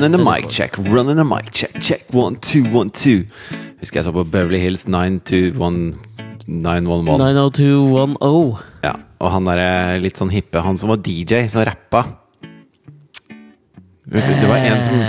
Running a mic check, running a mic check, check, one, two, one, two. Husker jeg så på Beverly Hills 921 911. 90210. Ja, og han derre litt sånn hippe, han som var DJ, som rappa. Det var en som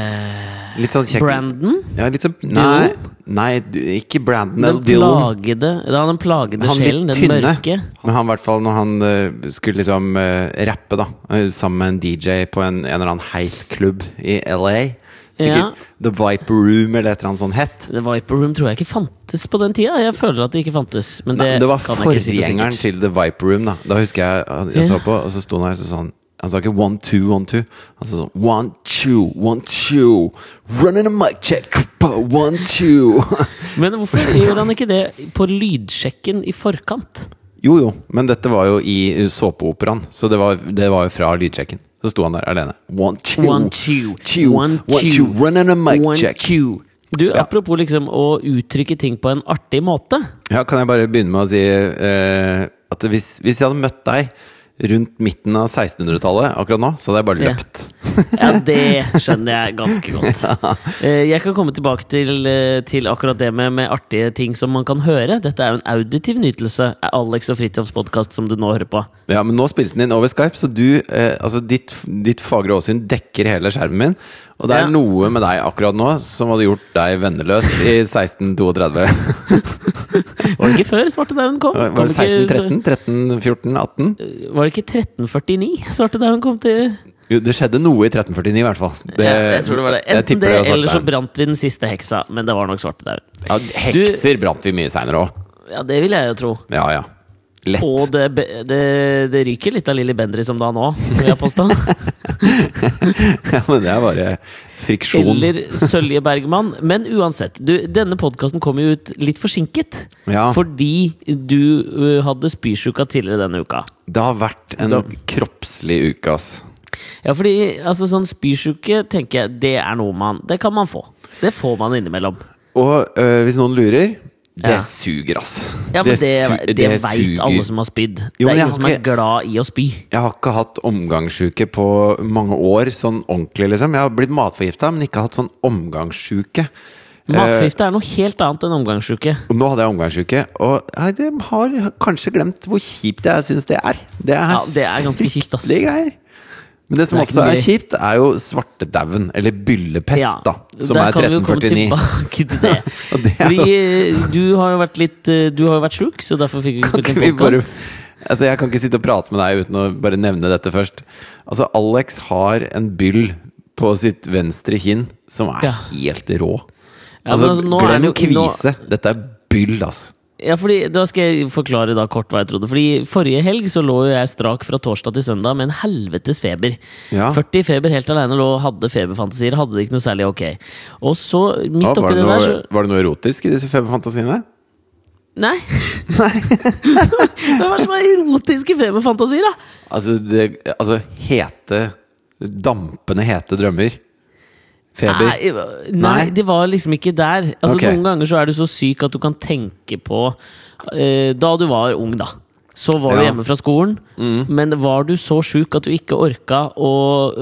Litt sånn kjekk Brandon? Ja, litt sånn Nei, nei ikke Brandon Den Dylan. plagede, ja, den plagede Han sjelen, litt den tynne. mørke. Men han i hvert fall når han eh, skulle liksom eh, rappe, da, eh, sammen med en DJ på en, en eller annen heit klubb i LA. Sikkert. The Viper Room eller et eller annet sånt hett. The Viper Room tror jeg ikke fantes på den tida. Jeg føler at det ikke fantes. Men det, Nei, det var kan jeg ikke si for forgjengeren sikkert. til The Viper Room. Da Da husker jeg jeg, jeg Ja. så på, og så sto han her og så sa han sa ikke one, two, one, two. Han sa sånn one, two, one, two. Running a mic check. One, two. Men hvorfor gjør han ikke det på lydsjekken i forkant? Jo, jo, men dette var jo i såpeoperaen, så det var, det var jo fra lydsjekken. Så sto han der alene. One, two, One, two, two, one, two, two. Running a mic One, check. two. Du, Ja. apropos liksom å uttrykke ting på en artig måte. Ja, kan jeg bare begynne med å si eh, at hvis, hvis jeg hadde møtt deg rundt midten av 1600-tallet akkurat nå, så hadde jeg bare løpt. Ja, det skjønner jeg ganske godt. Ja. Jeg kan komme tilbake til, eh, til akkurat det med, med artige ting som man kan høre. Dette er jo en auditiv nytelse. Alex og Fridtjofs podkast som du nå hører på. Ja, men nå spilles den inn over Skype, så du, eh, altså ditt, ditt fagre åsyn dekker hele skjermen min. Og det er Ja. noe med deg akkurat nå som hadde gjort deg venneløs i 1632. Var det ikke før svartedauden kom? Var det 1613? 13, 14, 18? Var det ikke 1349 svartedauden kom til Jo, det skjedde noe i 1349 i hvert fall. Det, ja, Jeg tror det var det. Enten det, eller så brant vi den siste heksa. Men det var nok svartedauden. Ja, hekser brant vi mye seinere òg. Ja, det vil jeg jo tro. Ja, ja. Lett. Og det, det, det ryker litt av Lilly Bendriss om dagen òg, vil jeg påstå. Ja, men det er bare friksjon. Eller Sølje Bergman. Men uansett, du, denne podkasten kom jo ut litt forsinket. Ja. Fordi du hadde spysjuka tidligere denne uka. Det har vært en Da- kroppslig uke, ass. Ja, fordi altså, sånn spysjuke tenker jeg det er noe man Det kan man få. Det får man innimellom. Og øh, hvis noen lurer det Ja. suger, ass. Ja, men det, det, det, veit alle som har spydd. Jo, det er ingen som er glad i å spy. Jeg har ikke hatt omgangssjuke på mange år, sånn ordentlig, liksom. Jeg har blitt matforgifta, men ikke hatt sånn omgangssjuke. Matforgifte er noe helt annet enn omgangsuke. Nå hadde jeg omgangsuke, og jeg har kanskje glemt hvor kjipt jeg syns det er. Det er, Ja, det er ganske kjipt, ass. greier. Men det som Det er også er kjipt, er jo svartedauden, eller byllepest, da. Som er kan vi jo komme 1349. tilbake til det. Det er Fordi eh, du har jo vært litt eh, Du har jo vært sjuk, så derfor fikk vi ikke spilt en podkast. Altså, jeg kan ikke sitte og prate med deg uten å bare nevne dette først. Altså, Alex har en byll på sitt venstre kinn som er Ja. helt rå. Ja, altså, altså, nå glem det kvise. nå-. Dette er byll, altså. Ja, fordi, Da skal jeg forklare da kort hva jeg trodde. Fordi Forrige helg så lå jo jeg strak fra torsdag til søndag med en helvetes feber. Ja. 40 feber helt alene lå hadde feberfantasier. Hadde det ikke noe særlig ok. Og så, midt Ja, oppi var, det det der, så var det noe erotisk i disse feberfantasiene? Nei! Hva er det som er erotiske feberfantasier, da? Altså, det, altså hete Dampende hete drømmer. Feber. Nei, nei, Nei? det var liksom ikke der. Altså okay. Noen ganger så er du så syk at du kan tenke på eh, Da du var ung, da. Så var du hjemme fra skolen, men var du så sjuk at du ikke orka å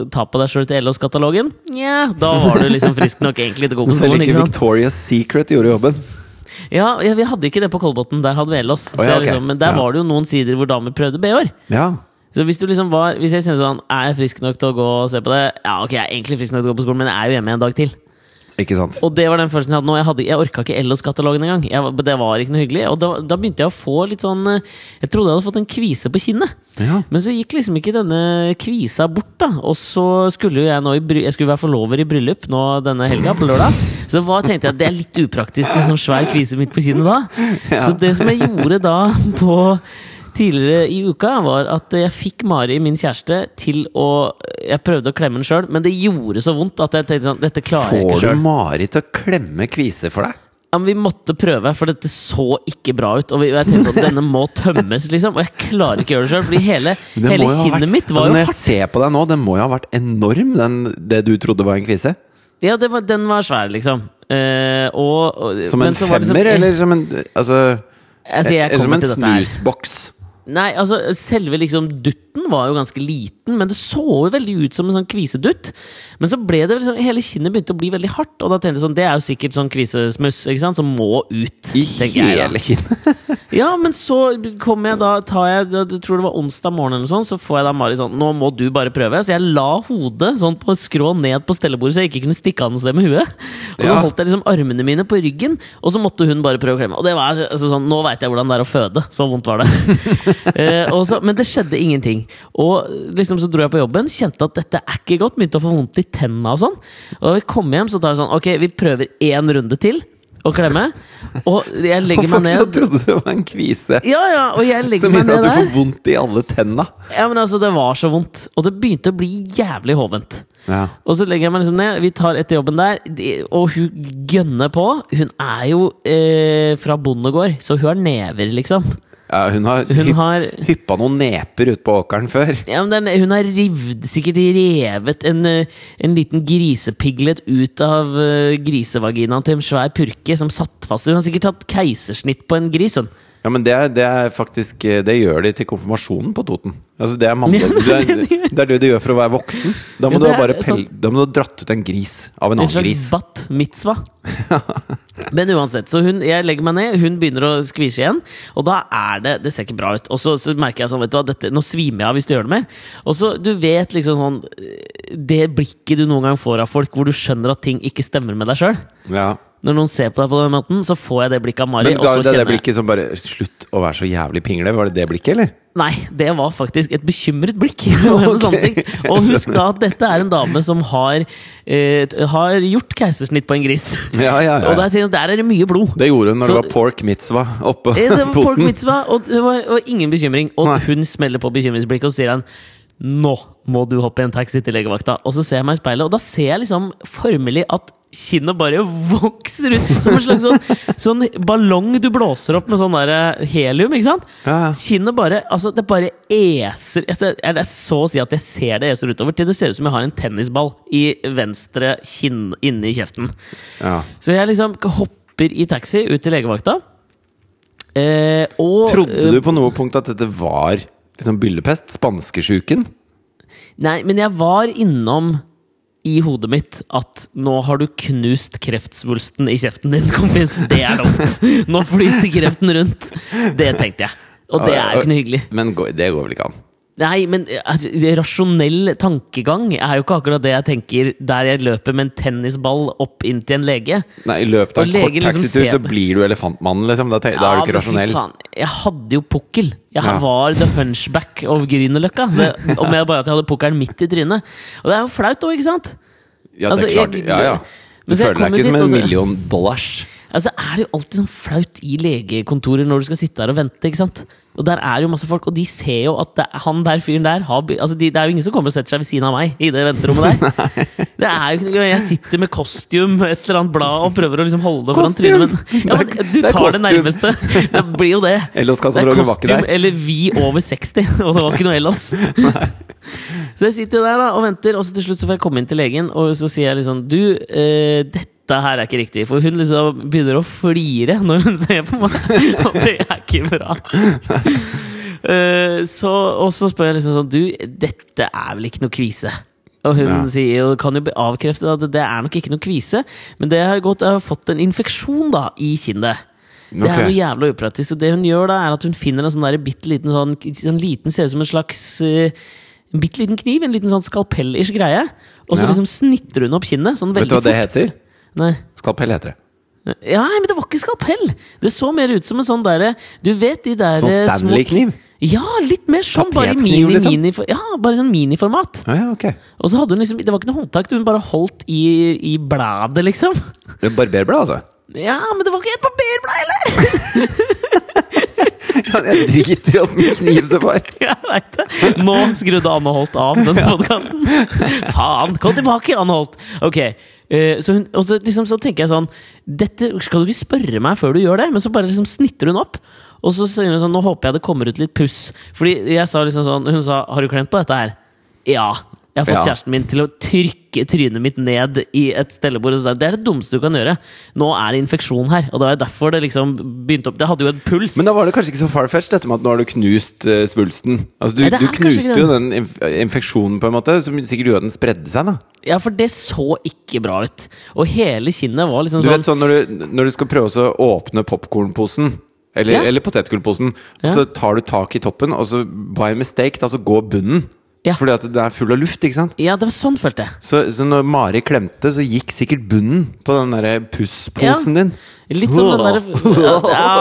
ta på deg sjøl til LOs-katalogen? Nja, da var du liksom frisk nok egentlig til å gå på Selv skolen. ikke ikke? Victoria's Secret gjorde jobben. Ja, ja, Vi hadde ikke det på Kolbotn, der hadde vi LOs. Oh, ja, okay. liksom, men der Ja. var det jo noen sider hvor damer prøvde BH-er. Ja. Så hvis du liksom var Hvis jeg kjenner sånn Er jeg frisk nok til å gå og se på det? Ja, ok, jeg er egentlig frisk nok til å gå på skolen, men jeg er jo hjemme en dag til. Ikke sant? Og det var den følelsen jeg hadde nå. Jeg, hadde, jeg orka ikke Ellos-katalogen engang. Jeg, det var ikke noe hyggelig. Og da, da begynte jeg å få litt sånn eh, Jeg trodde jeg hadde fått en kvise på kinnet. Ja. Men så gikk liksom ikke denne kvisa bort, da. Og så skulle jo jeg nå i Jeg skulle være forlover i bryllup nå denne helga, på lørdag. Så hva tenkte jeg at det er litt upraktisk med sånn svær kvise midt på kinnet da. Så det som jeg gjorde da på tidligere i uka, var at jeg fikk Mari, min kjæreste, til å Jeg prøvde å klemme den sjøl, men det gjorde så vondt at jeg tenkte sånn Dette klarer jeg ikke Får du Mari til å klemme kviser for deg? Ja, men Vi måtte prøve, for dette så ikke bra ut. Og jeg tenkte sånn, denne må tømmes, liksom. Og jeg klarer ikke å gjøre det sjøl, fordi hele, hele kinnet vært- mitt var altså, jo Når jeg ser på deg nå, den må jo ha vært enorm, den, det du trodde var en kvise? Ja, det var, den var svær, liksom. Eh, og, og, Som en femmer, sånn- eller som en Altså Altså, jeg Eller som en snusboks? Nei, altså, selve liksom dutten kanten var jo ganske liten, men det så jo veldig ut som en sånn kvisedutt. Men så ble det liksom, hele kinnet begynte å bli veldig hardt, og da tenkte jeg sånn, det er jo sikkert sånn kvisesmuss ikke sant, som må ut. I hele kinnet. Ja, men så kom jeg da tar jeg, Jeg tror det var onsdag morgen, eller sånt, så får jeg da Mari sånn Nå må du bare prøve. Så jeg la hodet sånn på skrå ned på stellebordet, så jeg ikke kunne stikke av noe sted med huet. Og så Ja. holdt jeg liksom armene mine på ryggen, og så måtte hun bare prøve å klemme. Og det var altså, sånn, Nå veit jeg hvordan det er å føde. Så vondt var det. eh, så, men det skjedde ingenting. Og liksom så dro jeg på jobben, kjente at dette er ikke godt. Begynte å få vondt i tenna og sånn. Og da vi kom hjem, så tar jeg sånn Ok, vi prøver én runde til å klemme. Og jeg legger meg Hvorfor Jeg trodde det var en kvise? Ja, ja, og jeg legger Som gjør at du får vondt i alle tenna. Ja, men altså, Det var så vondt. Og det begynte å bli jævlig hovent. Ja. Og så legger jeg meg liksom ned. Vi tar etter jobben der, og hun gønner på. Hun er jo eh, fra bondegård, så hun har never, liksom. Ja, hun har, Hun har hyppa noen neper ute på åkeren før. ja, men den, Hun har rivd, sikkert revet en, eh, en liten grisepiglet ut av eh, grisevaginaen til en svær purke som satt fast. Hun har sikkert tatt keisersnitt på en gris. Hun. Ja, men det er, det er faktisk eh, Det gjør de til konfirmasjonen på Toten. Altså, det er mandag, det er det. er det du gjør for å være voksen. Da må Ja, du bare pell, sånn, Da må du ha dratt ut en gris av en En annen slags gris. bat mitzvah. Men uansett, så hun, jeg legger meg ned, hun begynner å skvise igjen. Og da er det Det ser ikke bra ut. Og så, så merker jeg sånn, vet du hva, dette, nå svimer jeg av hvis du gjør det mer. Og så, du vet liksom sånn Det blikket du noen gang får av folk, hvor du skjønner at ting ikke stemmer med deg sjøl. Ja. Når noen ser på deg på den måten, så får jeg det blikket av Mari. Men og ga hun deg det blikket som bare Slutt å være så jævlig pingle. Var det det blikket, eller? Nei, det var faktisk et bekymret blikk. Okay. Og husk da at dette er en dame som har, eh, har gjort keisersnitt på en gris. Ja, ja, Og ja. der, der er det mye blod. Det gjorde hun når Så- det var pork mitzvah oppe Det var pork Toten. mitzvah, og det var, og ingen bekymring. Og Nei. hun smeller på bekymringsblikket og sier han Nå må du hoppe i en taxi til legevakta. Og så ser jeg meg i speilet, og da ser jeg liksom formelig at kinnet bare vokser ut. Som en slags sånn, sånn ballong du blåser opp med sånn der eh, helium. ikke sant? Ja, ja. Kinnet bare altså det bare eser Det er så å si at jeg ser det eser utover til det ser ut som jeg har en tennisball i venstre kinn inni kjeften. Ja. Så jeg liksom hopper i taxi ut til legevakta. Eh, og Trodde du på noe punkt at dette var liksom byllepest? Spanskesjuken? Nei, men jeg var innom i hodet mitt at nå har du knust kreftsvulsten i kjeften din, kompis. Det er dumt. Nå flyter kreften rundt. Det tenkte jeg. Og det er jo ikke noe hyggelig. Men det går vel ikke an? Nei, men eh, altså, rasjonell tankegang er jo ikke akkurat det jeg tenker der jeg løper med en tennisball opp inn til en lege. Nei, I løpet av en kort liksom taxitur så blir du elefantmannen, liksom. Da, da ja, er du ikke rasjonell. faen, Jeg hadde jo pukkel. Jeg Ja. var the hunchback of Grünerløkka. Om jeg bare at jeg hadde pukkelen midt i trynet. Og det er jo flaut òg, ikke sant? Ja, det Altså, er klart. jeg- Ja, ja. Du føler deg ikke som en million dollars. Altså er det jo alltid sånn flaut i legekontorer når du skal sitte her og vente. ikke sant? Og der er jo masse folk, og de ser jo at det, han der fyren der har altså de, Det er jo ingen som kommer og setter seg ved siden av meg i det venterommet der. det er jo ikke Jeg sitter med kostyme, et eller annet blad, og prøver å liksom holde det foran trynet. Men, ja, men Det du det tar det kostyme. nærmeste. Det blir jo det. Det er kostyme eller vi over 60, og det var ikke noe ellers. Så jeg sitter der da og venter, og så til slutt så får jeg komme inn til legen, og så sier jeg liksom Du, eh, dette her er ikke riktig. For hun liksom begynner å flire når hun ser på meg, og det er ikke bra. Eh, så, og så spør jeg liksom sånn Du, dette er vel ikke noe kvise? Og hun Ja. sier, og kan jo avkrefte at det er nok ikke noe kvise, men det har gått, jeg har fått en infeksjon da i kinnet. Det er noe jævlig upraktisk. Og det hun gjør da, er at hun finner en sånn der bitte liten sånn, sånn liten, ser ut som en slags eh, En bitte liten kniv, en liten sånn skalpell-ish greie. Og så Ja. liksom snitter hun opp kinnet. Sånn Vet du hva det fort. heter? Nei. Skalpell heter det. Ja, men det var ikke skalpell! Det så mer ut som en sånn derre Du vet de der Sånn eh, Stanley-kniv? Ja, litt mer sånn. Bare i mini, liksom? mini, ja, bare sånn miniformat. Ja, ja, ok. Og så hadde hun liksom Det var ikke noe håndtak, hun bare holdt i, i bladet, liksom. Er Barberblad, altså? Ja, men det var ikke et barberblad heller! Ja, Jeg driter i åssen kniv det var. Jeg vet det. Nå skrudde Anne Holt av denne podkasten. Faen! Kom tilbake, Anne Holt! Ok, eh, så, hun, og så, liksom, så tenker jeg sånn Dette skal du ikke spørre meg før du gjør det, men så bare liksom snitter hun opp. Og så sier hun sånn Nå håper jeg det kommer ut litt puss. Fordi jeg sa liksom sånn Hun sa 'Har du klemt på dette her?' Ja. Jeg har fått Ja. kjæresten min til å trykke trynet mitt ned i et stellebord og så det er det dummeste du kan gjøre. Nå er det infeksjon her. Og det var derfor det liksom begynte opp Det hadde jo en puls. Men da var det kanskje ikke så far-fetched, dette med at nå har du knust uh, svulsten. Altså, du, Nei, du knuste jo den inf infeksjonen, på en måte, som sikkert gjorde at den spredde seg. da Ja, for det så ikke bra ut. Og hele kinnet var liksom Du sånn vet sånn når du, når du skal prøve å åpne popkornposen eller, Ja. eller potetgullposen, Ja. så tar du tak i toppen, og så by mistake da, så går bunnen. Ja. Fordi at det er full av luft, ikke sant? Ja, det var sånn følte jeg. Så, så når Mari klemte, så gikk sikkert bunnen på den derre pussposen din. Litt som den derre ja,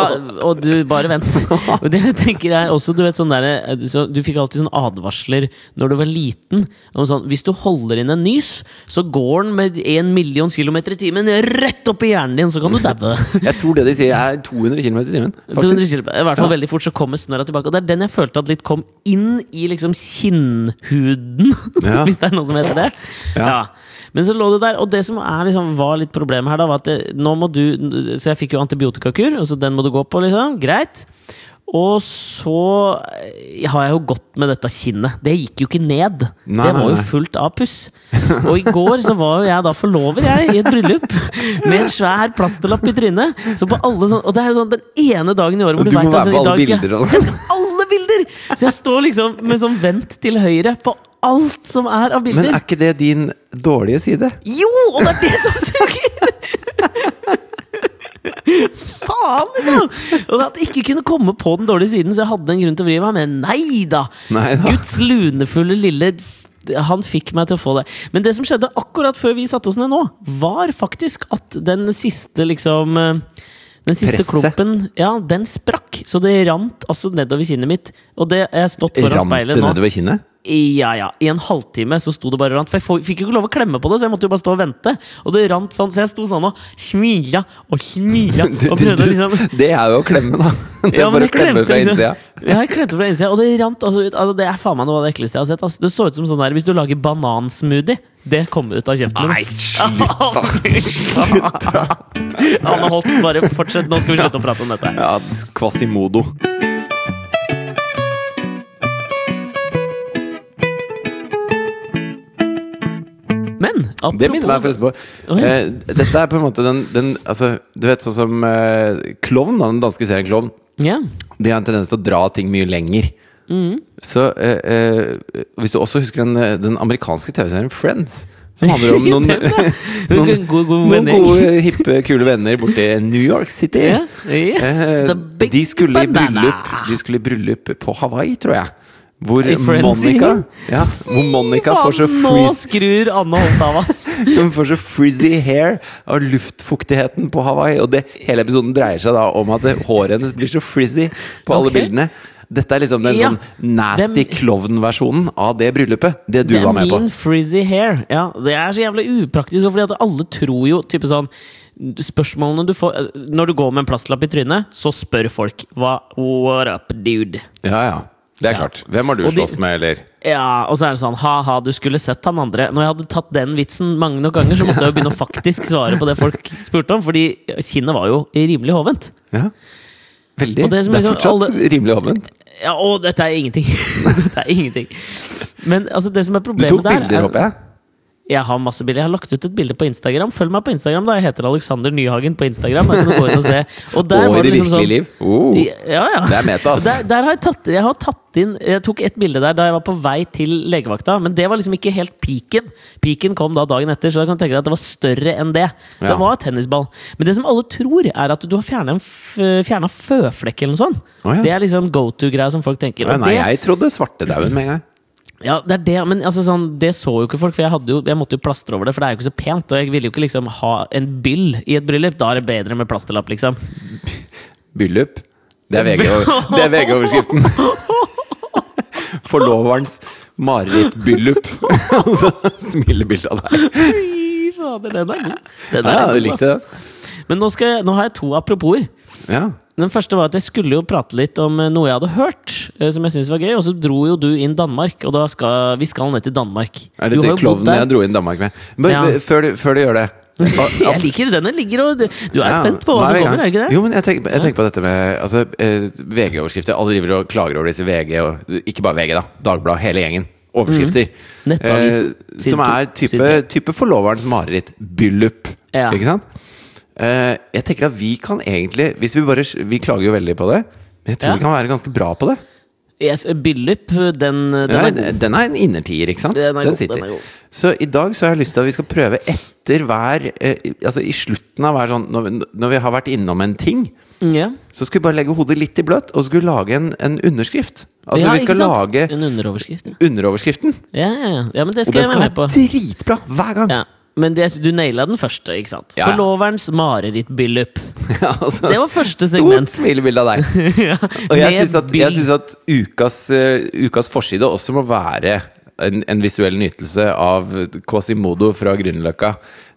Og du, bare vent. Og det tenker jeg også, du vet sånn derre så Du fikk alltid sånn advarsler når du var liten. Om sånn, hvis du holder inn en nys, så går den med en million kilometer i timen rett opp i hjernen din, så kan du daue. Jeg tror det de sier, er 200 km i timen. 200 Faktisk. I hvert fall veldig fort så kommer snørra tilbake. Og det er den jeg følte at litt kom inn i liksom kinnhuden. Ja. Hvis det er noe som heter det. Ja. Ja. Men så lå det der, og det som liksom, var litt problemet her, da, var at det, nå må du Så jeg fikk jo antibiotikakur, og så den må du gå på, liksom. Greit. Og så eh, har jeg jo gått med dette kinnet. Det gikk jo ikke ned. Nei, det var jo fullt av puss. Og i går så var jo jeg da forlover, jeg, i et bryllup. Med en svær plasterlapp i trynet. Så på alle sånn, og det er jo sånn den ene dagen i året hvor du, du på altså, i alle dag skal jeg- bilder og- Jeg skal alle bilder! Så jeg står liksom med sånn vendt til høyre på alt som er av bilder. Men er ikke det din dårlige side? Jo! Og det er det som suger! Faen, liksom! Og at jeg ikke kunne komme på den dårlige siden, så jeg hadde en grunn til å vri meg. Men nei da! Nei da. Guds lunefulle lille han fikk meg til å få det. Men det som skjedde akkurat før vi satte oss ned nå, var faktisk at den siste liksom eh, den siste Presse. klumpen Ja, den sprakk. Så det rant altså nedover kinnet mitt. Og det jeg har stått foran Rant speilet det nå. nedover kinnet? Ja, ja. I en halvtime så sto det bare og rant. For jeg fikk jo ikke lov å klemme på det, så jeg måtte jo bare stå og vente. Og det rant sånn, så jeg sto sånn og smila og smila og prøvde å liksom Det er jo å klemme, da. Det er ja, bare å klemme fra liksom- innsida. Ja, jeg klemte fra innsida, og det rant altså ut. Altså, det er faen meg noe av det ekleste jeg har sett. Altså. Det så ut som sånn der hvis du lager banansmoothie. Det kommer ut av kjeften Nei, slutt, da! slutt da! Anne Holt, bare fortsett. Nå skal vi slutte å prate om dette. Ja, Quasimodo. Men Det minner meg forresten på Oi. eh, Dette er på en måte den, den altså, Du vet sånn som eh, Klovn, den danske serien Klovn. yeah. De har en tendens til å dra ting mye lenger. Mm. Så eh, eh, Hvis du også husker den, eh, den amerikanske TV-serien Friends, som handler om noen, noen, noen gode, hippe, kule venner borti New York City. Yes, Eh, de, skulle bryllup, de skulle i bryllup på Hawaii, tror jeg. Hvor Monica, ja, hvor Monica får så, frizz Nå skrur Anne Holt av, oss! hun får så frizzy hair av luftfuktigheten på Hawaii. Og det, hele episoden dreier seg da om at håret hennes blir så frizzy på alle okay. bildene. Dette er liksom den Ja. sånn nasty er- klovn-versjonen av det bryllupet. Det du Det var med på. min frizzy hair. Ja, det er så jævlig upraktisk, fordi at alle tror jo type sånn Spørsmålene du får Når du går med en plastlapp i trynet, så spør folk hva What up, dude? Ja, ja. Det er Ja. klart. Hvem har du slåss med, eller? Ja, og så er det sånn ha-ha, du skulle sett han andre. Når jeg hadde tatt den vitsen mange nok ganger, så måtte jeg jo begynne å faktisk svare på det folk spurte om, fordi kinnet var jo rimelig hovent. Ja. Veldig. Det, det er liksom fortsatt alle- rimelig åpent. Ja, og dette er ingenting. dette er ingenting. Men altså, det som er problemet der Du tok bilder, er- håper jeg? Jeg har masse bilder. Jeg har lagt ut et bilde på Instagram. Følg meg på Instagram. da Jeg heter Alexander Nyhagen på Instagram. Jeg kan gå inn Og se Og der Og var det liksom sånn- liv? Oh. Ja, ja. Det er meta, ass. Der, der har jeg tatt Jeg har tatt inn Jeg tok et bilde der da jeg var på vei til legevakta, men det var liksom ikke helt peaken. Peaken kom da dagen etter, så da kan du tenke deg at det var større enn det. Ja. Det var tennisball. Men det som alle tror, er at du har fjerna føflekk eller noe sånt. Oh, ja. Det er liksom go to-greia som folk tenker. Nei, nei, det, jeg trodde svartedauden med en gang. Ja, det er det, men altså, sånn, det så jo ikke folk, for jeg, jo, jeg måtte jo plastre over det, for det er jo ikke så pent. Og jeg ville jo ikke liksom ha en byll i et bryllup. Da er det bedre med plasterlapp, liksom. Bryllup. Det er VG er VG-overskriften. Forloverens marerittbryllup. Og så Smilebilde av deg. Fy fader, den er god. Den er Ja, god, du likte ass. det? Men nå, skal nå har jeg to apropos. Ja. Den første var at jeg skulle jo prate litt om eh, noe jeg hadde hørt, eh, som jeg syntes var gøy. Og så dro jo du inn Danmark, og da skal vi skal ned til Danmark. Er det har det jo klovnen jeg dro inn Danmark med? Men, Ja. før, du, før du gjør det Jeg liker denne ligger og Du, er Ja, spent på hva som kommer, er du ikke det? Jo, men jeg tenker, jeg tenker på dette med altså, eh, VG-overskrifter. Alle driver og klager over disse VG, og ikke bare VG, da. Dagbladet, hele gjengen. overskrifter. Mm. Eh, som er type, type forloverens mareritt. Byllup. Ja. Ikke sant? Eh, jeg tenker at vi kan egentlig hvis Vi bare Vi klager jo veldig på det, men jeg tror Ja. vi kan være ganske bra på det. Yes, Bryllup, den, den Ja, er god. den er en innertier, ikke sant? Den er god, den er god. Så i dag så har jeg lyst til at vi skal prøve etter hver eh, Altså i slutten av hver sånn når vi, når vi har vært innom en ting, Ja. så skal vi bare legge hodet litt i bløt, og så skal vi lage en, en underskrift. Altså ja, vi skal lage En underoverskrift. Ja. underoverskriften. Ja, ja, ja. men det Og skal den være med på. være dritbra hver gang! Ja. Men det, du naila den første, ikke sant? Ja, ja. Forloverens marerittbryllup. Ja, altså, Det var første segment. Stort smilebilde av deg. ja. Og jeg syns at, jeg synes at ukas, uh, ukas forside også må være en, en visuell nytelse av Quasimodo fra Grünerløkka.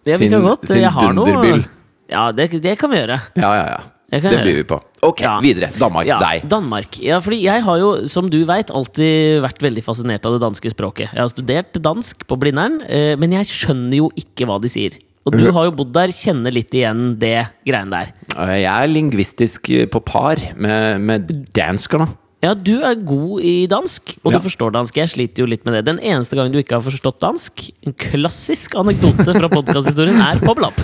Sin noe dunderbyll. Ja, det, det kan vi gjøre. Ja, ja, ja. Det byr vi på. Ok, Ja. videre. Danmark. Ja, Deg. Danmark. Ja, fordi jeg har jo, som du veit, alltid vært veldig fascinert av det danske språket. Jeg har studert dansk på Blindern, eh, men jeg skjønner jo ikke hva de sier. Og du har jo bodd der, kjenner litt igjen det greiene der. Eh, Jeg er lingvistisk eh, på par med, med danskerne. Ja, du er god i dansk, og Ja. du forstår dansk. Jeg sliter jo litt med det. Den eneste gangen du ikke har forstått dansk, en klassisk anekdote fra podkasthistorien, er pobbelapp.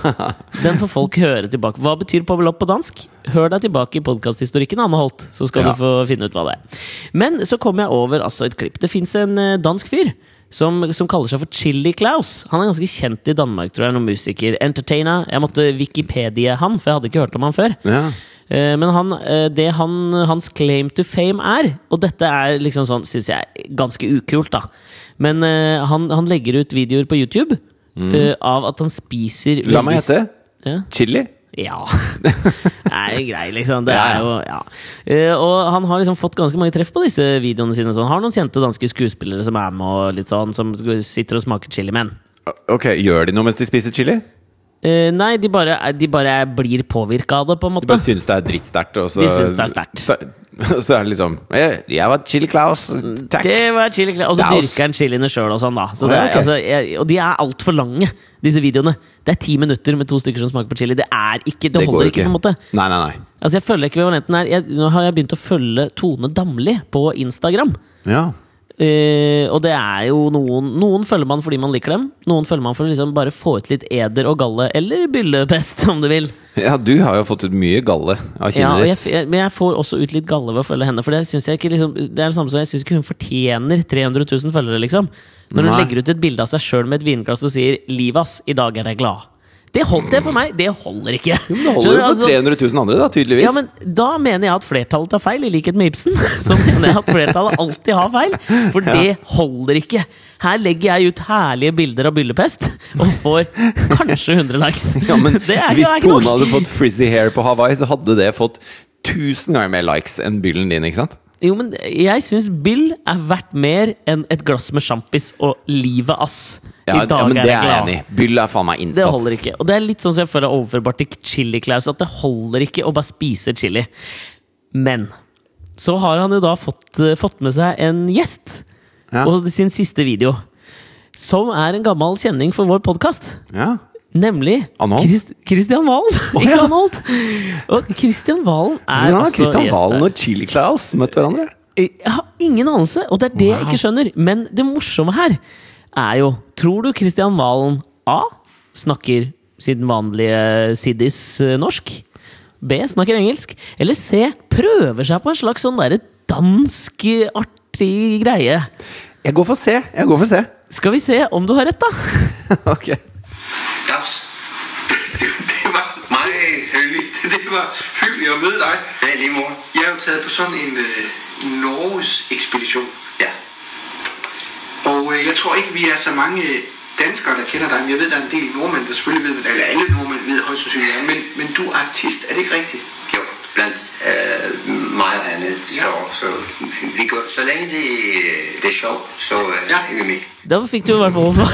Den får folk høre tilbake. Hva betyr pobbelapp på dansk? Hør deg tilbake i podkasthistorikken, Anne Holt, så skal Ja. du få finne ut hva det er. Men så kom jeg over altså, et klipp. Det fins en eh, dansk fyr. Som, som kaller seg for Chili Klaus. Han er ganske kjent i Danmark, tror jeg. Noen musiker. Entertainer. Jeg måtte Wikipedia han, for jeg hadde ikke hørt om han før. Ja. Eh, Men han, eh, det han, hans claim to fame er Og dette er liksom sånn, syns jeg, ganske ukult, da. Men eh, han, han legger ut videoer på YouTube mm. av at han spiser. La meg gjette. Ja. Chili? ja. Det er grei, liksom. Det er jo, ja. Og han har liksom fått ganske mange treff på disse videoene sine. Sånn. Har noen kjente danske skuespillere som er med, og litt sånn, som sitter og smaker chili. Men Ok, Gjør de noe mens de spiser chili? Eh, nei, de bare, de bare blir påvirka av det, på en måte. De bare syns det er drittsterkt. og så- De syns det er sterkt. Og så er det liksom Jeg, jeg var Chili Claus. Takk. Det var chili Klaus. Og så dyrker han chiliene sjøl og sånn, da. Så det ja, er, ok. altså, jeg, og de er altfor lange, disse videoene. Det er ti minutter med to stykker som smaker på chili. Det er ikke, det, Det holder ikke, på en måte. Nei, nei, nei. Altså, jeg følger ekvivalenten her. Jeg, nå har jeg begynt å følge Tone Damli på Instagram. Ja. Eh, og det er jo noen Noen følger man fordi man liker dem. Noen følger man for å liksom bare få ut litt eder og galle, eller byllepest, om du vil. ja, du har jo fått ut mye galle av kinnet og jeg, jeg, men jeg får også ut litt galle ved å følge henne. For det, synes jeg ikke, liksom, det er det samme som jeg syns ikke hun fortjener 300 000 følgere, liksom. Når hun Nei. legger ut et bilde av seg sjøl med et vinglass og sier 'Livas, i dag er jeg glad'. Det, holdt det for meg, det holder ikke. Men det holder jo for Altså, 300 000 andre, da, tydeligvis. ja, men Da mener jeg at flertallet tar feil, i likhet med Ibsen. Så mener jeg at flertallet alltid har feil, for det holder ikke. Her legger jeg ut herlige bilder av byllepest og får kanskje 100 likes. Ja, men det er, Hvis Tone hadde fått frizzy hair på Hawaii, så hadde det fått tusen ganger mer likes enn byllen din. ikke sant? Jo, men jeg syns Bill er verdt mer enn et glass med sjampis og livet, ass. Ja, I dag ja, men er det er jeg enig i. Byll er faen meg innsats. Det holder ikke. Og det er litt sånn som jeg føler er overførbart til Chili Claus, at det holder ikke å bare spise chili. Men så har han jo da fått, eh, fått med seg en gjest Ja. på sin siste video. Som er en gammel kjenning for vår podkast. Ja. Nemlig? Christ, Christian Valen. ikke ja. Anholt. Og Christian Valen er har altså Kristian Valen og Chili Claus møtt hverandre? Jeg har ingen anelse, og det er det jeg ikke skjønner. Men det morsomme her er jo Tror du Kristian Valen A snakker sin vanlige siddis eh, norsk? B snakker engelsk? Eller C prøver seg på en slags sånn derre dansk eh, artig greie? Jeg går for C. Jeg går for C. Skal vi se om du har rett, da? ok. Dags. Det var meget hyggeligt. Det var hyggeligt at møde deg. Ja, lige mor. Jeg er jo taget på sånn en uh, Norges ekspedition. Ja. Og øh, jeg tror ikke, vi er så mange danskere, der kender dig, men jeg ved, der er en del nordmænd, der selvfølgelig ved, eller alle nordmænd ved højst sandsynligt, ja. men, men du er artist, er det ikke rigtigt? Jo, blandt øh, meget andet. Så, så, vi går, så længe det, det er sjovt, så øh, Ja. er vi med. Da fikk du i hvert fall svar.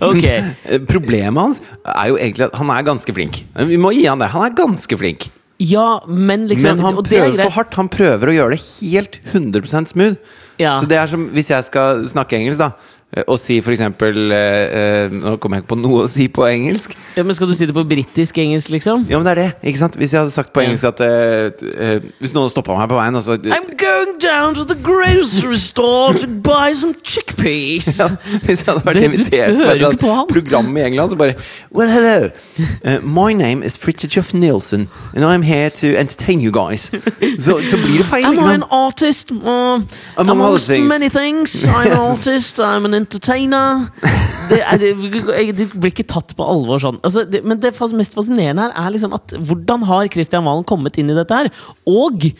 ok. Problemet hans er jo egentlig at han er ganske flink. Vi må gi han det. Han er ganske flink. Ja, men liksom Men han er prøver for hardt. Han prøver å gjøre det helt 100 smooth. Ja. Så det er som hvis jeg skal snakke engelsk, da. Eh, Og si for eksempel eh, eh, Nå kommer jeg ikke på noe å si på engelsk. Ja, men Skal du si det på britisk-engelsk, liksom? Ja, men det er det. ikke sant? Hvis jeg hadde sagt på engelsk at eh, Hvis noen stoppa meg på veien og så I'm going down to the grocery store to buy some chickpeas. Ja, hvis jeg hadde vært Det- invitert på et eller annet program i England, så bare Well, hello. Uh, my name is Fritjof Nilsen, and I'm here to entertain you guys. Så, så blir det feil. Am I an artist? Uh, Among things. many things. I'm an artist, I'm an entertainer. Det, er, det, det blir ikke tatt på alvor sånn. Altså, det, men det mest fascinerende her er liksom at hvordan har Kristian Valen kommet inn i dette her? Og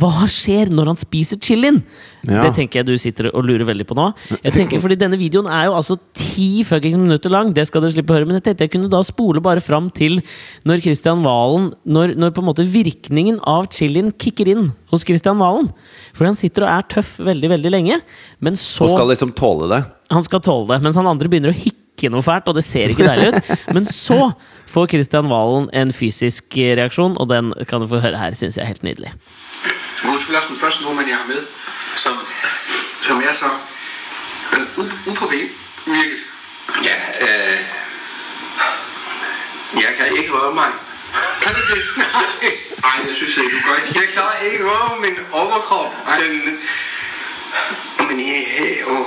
hva skjer når han spiser chilien? Ja. Det tenker jeg du sitter og lurer veldig på nå. Jeg tenker, fordi Denne videoen er jo altså ti fuckings minutter lang, det skal dere slippe å høre. Men jeg tenkte jeg kunne da spole bare fram til når Kristian Valen Når, når på en måte virkningen av chilien kicker inn hos Kristian Valen. Fordi han sitter og er tøff veldig, veldig lenge. Men så Og skal liksom tåle det. Han skal tåle det, mens han andre begynner å hikke noe fælt, og det ser ikke deilig ut. Men så får Kristian Valen en fysisk reaksjon, og den kan du få høre her, syns jeg er helt nydelig. Jeg som, som er så øh, u- upåvirket. Ja, øh, jeg kan ikke røre mig. Kan du det? Nej, jeg synes ikke, du gør ikke. Jeg klarer ikke at røre min overkrop. Den, men jeg, åh,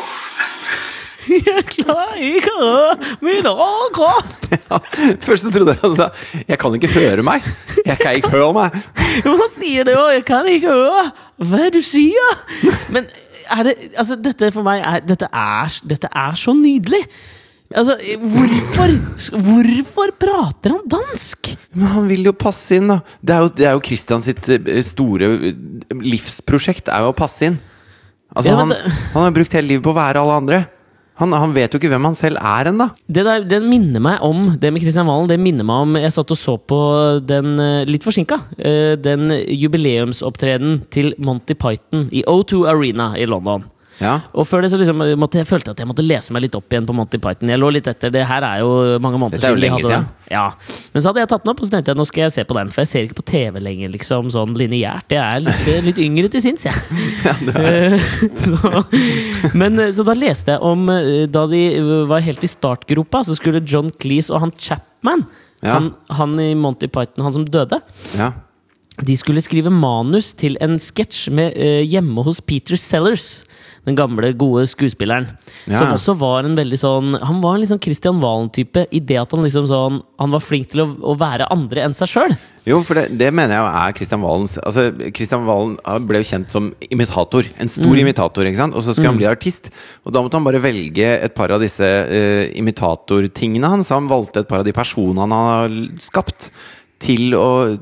Jeg klarer ikke å røre min overkropp! Ja, først så trodde jeg sa 'Jeg kan ikke høre meg'. Jeg kan ikke høre meg. Jo, han sier det jo. Jeg kan ikke høre hva du sier! Men er det Altså, dette for meg er Dette er, dette er så nydelig! Altså, hvorfor Hvorfor prater han dansk? Men han vil jo passe inn, da. Det er jo, det er jo Christian sitt eh, store eh, livsprosjekt, er jo å passe inn. Altså, Ja, han, det- han har brukt hele livet på å være alle andre. Han, han vet jo ikke hvem han selv er ennå. Det, det minner meg om Det med Kristian Valen Det minner meg om Jeg satt og så på den eh, litt forsinka. eh, Den jubileumsopptreden til Monty Python i O2 Arena i London. Ja. Og før det så liksom måtte jeg følte at jeg måtte lese meg litt opp igjen på Monty Python. Jeg lå litt etter. Det her er jo mange måneder er siden. lenge hadde den. Ja. Men så hadde jeg tatt den opp, og så tenkte jeg nå skal jeg se på den. For jeg ser ikke på TV lenger, liksom, sånn lineært. Jeg er litt, litt yngre til sinns, jeg. Ja, så, men eh, så da leste jeg om eh, Da de eh, var helt i startgropa, så skulle John Cleese og han Chapman Ja. han, han i Monty Python, han som døde ja. De skulle skrive manus til en sketsj med, uh, hjemme hos Peter Sellers. Den gamle, gode skuespilleren. Ja. Som også var en veldig sånn Han var en sånn Christian Valen-type i det at han liksom sånn Han var flink til å, å være andre enn seg sjøl. Jo, for det, det mener jeg er Christian Valens Altså, Christian Valen ble jo kjent som imitator. En stor Mm. imitator, ikke sant? Og så skulle han bli artist. Og da måtte han bare velge et par av disse uh, imitatortingene hans. Han valgte et par av de personene han har skapt. Til å,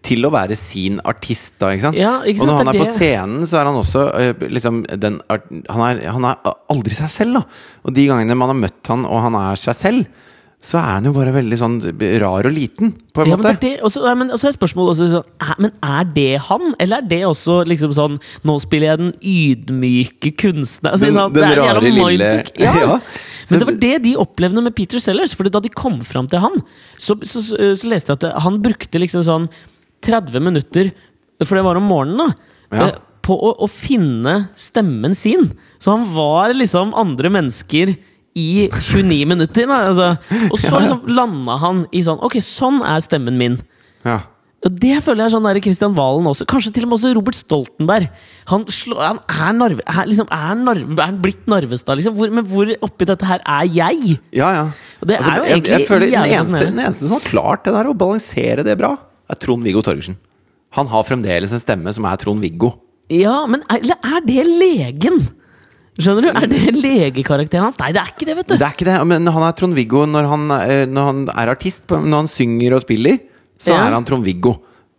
til å være sin artist, da. ikke sant? Ja, ikke og når han er på scenen, så er han også eh, liksom den han, er, han er aldri seg selv, da. Og de gangene man har møtt han, og han er seg selv, så er han jo bare veldig sånn rar og liten, på en Ja, måte. er det, og så ja, men så er spørsmålet også sånn er, Men er det han, eller er det også liksom sånn Nå spiller jeg den ydmyke kunstner altså, Den- sånn, den det rare lille- Ja. Ja. Men det var det de opplevde med Peter Sellers. For da de kom fram til han, så, så, så, så leste jeg at det, han brukte liksom sånn 30 minutter, for det var om morgenen, da. Ja. eh, På å, å finne stemmen sin. Så han var liksom andre mennesker i 29 minutter. Da, altså. Og så liksom landa han i sånn Ok, sånn er stemmen min. Ja. Og det føler jeg er sånn der Kristian Valen også. Kanskje til og med også Robert Stoltenberg. Han, slå, han er, narve, er, liksom, er, narve, er han blitt Narvestad, liksom? Hvor, men hvor oppi dette her er jeg? Ja, ja. Og det er jo jeg, jeg føler den eneste, den eneste som har klart det der å balansere det bra, er Trond-Viggo Torgersen. Han har fremdeles en stemme som er Trond-Viggo. Ja, men er, er det legen? Skjønner du? Er det legekarakteren hans? Nei, det er ikke det, vet du. Det er ikke det, men han er Trond-Viggo når, han, eh, når han er artist. Når han synger og spiller, så Ja. er han Trond-Viggo.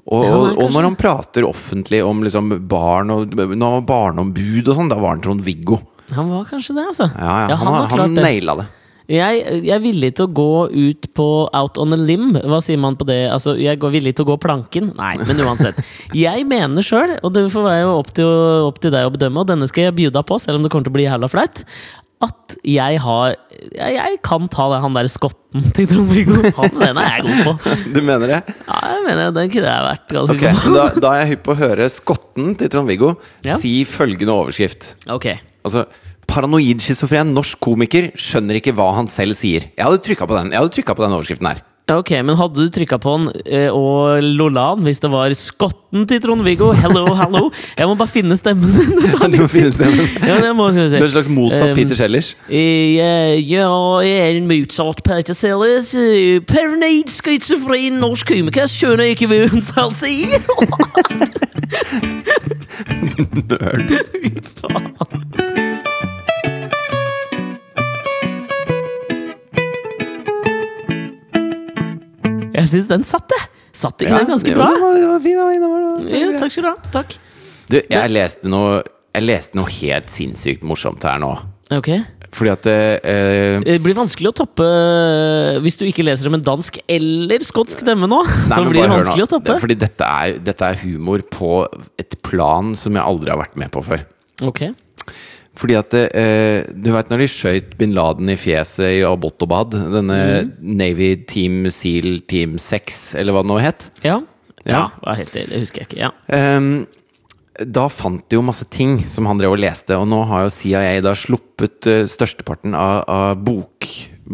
Og, Ja, han og, og når han prater offentlig om liksom barn og Når han var barneombud og sånn, da var han Trond-Viggo. Han var kanskje det, altså. Ja, ja, han, har har- han naila det. Jeg, jeg er villig til å gå ut på out on a limb. Hva sier man på det? Altså, jeg er villig til å gå planken? Nei, men uansett. Jeg mener sjøl, og det får være opp til, opp til deg å bedømme, og denne skal jeg bjuda på, selv om det kommer til å bli jævla flaut, at jeg har Jeg, jeg kan ta den, han der skotten til Trond-Viggo. Han, Den er jeg god på. Du mener det? Ja, jeg mener Den kunne jeg vært ganske okay, god på. da, da er jeg hypp på å høre skotten til Trond-Viggo Ja. si følgende overskrift. Ok. Altså, Paranoid schizofren norsk komiker skjønner ikke hva han selv sier. Jeg hadde trykka på den Jeg hadde trykket på den overskriften her. Ok, Men hadde du trykka på den eh, og Lolan hvis det var skotten til Trond-Viggo? Hello, hello! Jeg må bare finne stemmen! Du må finne stemmen. Ja, det må si. Du er en slags motsatt Um, Peter Sellers. Eh, ja, jeg er en motsatt Peter Sellers. eh, Paranoid, schizofren norsk komiker. Skjønner ikke hva hun skal si! Nerd. Jeg syns den satt, jeg! Satt ikke Ja, den ganske bra? var- den var fin, det var Ja, takk skal du ha. Takk. Du, jeg leste noe Jeg leste noe helt sinnssykt morsomt her nå. Ok. Fordi at eh, Det blir vanskelig å toppe eh, hvis du ikke leser det med dansk eller skotsk stemme nå. Nei, så men blir det hør vanskelig nå. å toppe. Fordi dette er, dette er humor på et plan som jeg aldri har vært med på før. Ok. Fordi at eh, Du vet når de skøyt bin Laden i fjeset i Abbottabad? Denne mm. Navy Team Seal Team 6, eller hva det nå het? Ja. Ja. Hva heter det? Det husker jeg ikke. Ja. Um, da fant de jo masse ting som han drev og leste, og nå har jo CIA da sluppet eh, størsteparten av, av bok,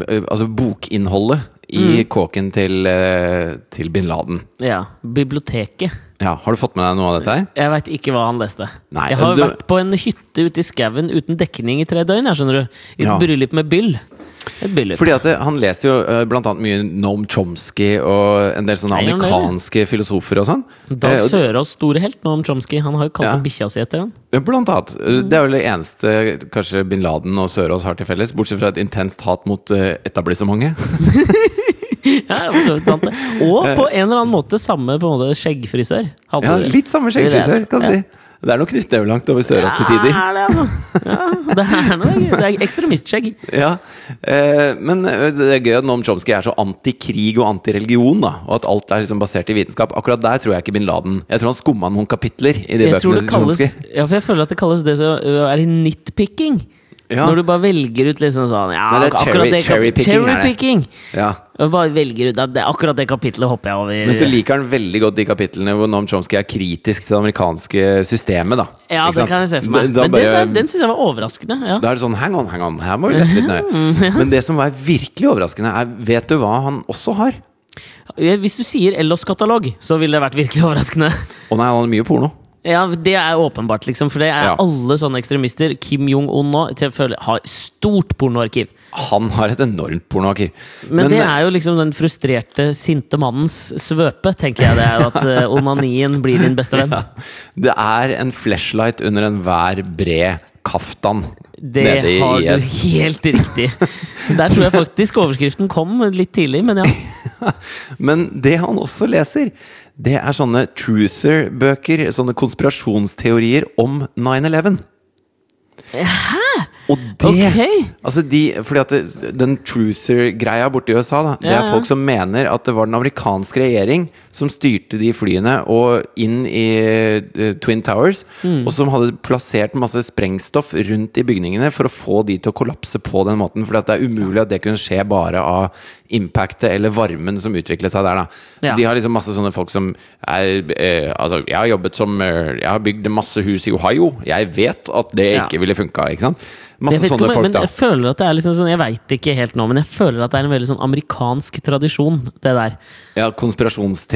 eh, altså bokinnholdet i kåken til, eh, til bin Laden. ja. Biblioteket. Ja, Har du fått med deg noe av dette her? Jeg veit ikke hva han leste. Nei, jeg har du- vært på en hytte ute i skauen uten dekning i tre døgn. Jeg skjønner du I et Ja. bryllup med byll. Et bryllup. Fordi at Han leser jo eh, blant annet mye Noam Chomsky og en del sånne Nei, amerikanske filosofer og sånn. Dag Eh, Sørås store helt, Noam Chomsky. Han har jo kalt Ja. bikkja si etter han. Ja, Blant annet. Eh, Det er vel det eneste kanskje bin Laden og Sørås har til felles, bortsett fra et intenst hat mot etablissementet. Ja, sant det. Og på en eller annen måte samme på en måte skjeggfrisør. Ja, litt samme skjeggfrisør, kan du si. Det er nok knyttnevelangt over Sørås til tider. Ja, det, altså. ja, det er noe Det er ekstremistskjegg. Ja, eh, Men eh, det er gøy at Noam Chomsky er så anti-krig og anti-religion, da, og at alt er liksom basert i vitenskap. Akkurat der tror jeg ikke bin Laden Jeg tror han skumma noen kapitler i de Jeg bøkene til Chomsky. Ja, for jeg føler at det kalles det som er nitpicking. Ja. Når du bare velger ut liksom sånn ja, Nei, det er cherry- det cherry-picking er cherry-picking. Ja. Og bare velger ut det, akkurat det kapitlet hopper jeg over. Men så liker han veldig godt de kapitlene hvor Noam Chomsky er kritisk til det amerikanske systemet. da ja, det kan jeg se for meg. Da- da Men den, bare- den, den syns jeg var overraskende. Ja. Da er det sånn hang on, hang on, her må du lese litt nøye. Men det som er virkelig overraskende, er Vet du hva han også har? Hvis du sier Ellos-katalog, så ville det vært virkelig overraskende. Å nei, han har mye porno. Ja, Det er åpenbart, liksom. For det er Ja. alle sånne ekstremister. Kim Jong-un nå til har stort pornoarkiv. Han har et enormt pornoarkiv. Men, det er jo liksom den frustrerte, sinte mannens svøpe, tenker jeg det er. At eh, onanien blir din beste venn. Det er en flashlight under enhver bred kaftan Det nede har du IS. helt riktig. Der tror jeg faktisk overskriften kom litt tidlig, men ja. Men det han også leser, det er sånne truther-bøker. Sånne konspirasjonsteorier om 9-11. Hæ?! Og det Ok! Altså de, fordi at det, Den truther-greia borte i USA, da, det Ja, er ja. folk som mener at det var den amerikanske regjering som styrte de flyene og inn i uh, Twin Towers, Mm. og som hadde plassert masse sprengstoff rundt i bygningene for å få de til å kollapse på den måten. For det er umulig at det kunne skje bare av impactet eller varmen som utviklet seg der. Ja. De har liksom masse sånne folk som er uh, Altså, jeg har jobbet som uh, Jeg har bygd masse hus i Ohio. Jeg vet at det Ja. ikke ville funka. Ikke sant? Masse sånne om, folk, men da. jeg føler at det er liksom sånn Jeg veit ikke helt nå, men jeg føler at det er en veldig sånn amerikansk tradisjon, det der. Ja,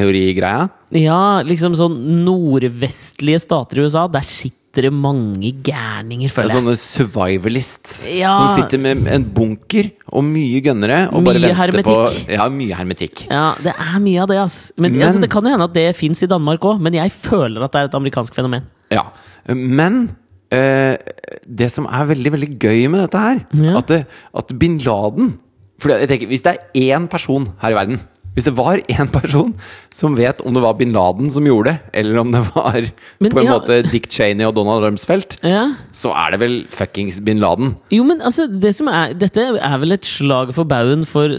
konspirasjonsteori-greia. Ja, liksom sånn nordvestlige stater i USA, der sitter det mange gærninger, er føler jeg. sånne survivalists Ja. som sitter med en bunker og mye gønnere og bare Mye hermetikk. på. Ja, mye hermetikk. Ja, det er mye av det, ass. Men, Men- altså, det kan jo hende at det fins i Danmark òg, men jeg føler at det er et amerikansk fenomen. Ja. Men eh, det som er veldig, veldig gøy med dette her, Ja. at, det, at bin Laden for jeg tenker, Hvis det er én person her i verden Hvis det var én person som vet om det var bin Laden som gjorde det, eller om det var Men på en ja. måte Dick Cheney og Donald Rumsfeldt, Ja. så er det vel fuckings bin Laden. Jo, men altså, det som er, dette er vel et slag for baugen for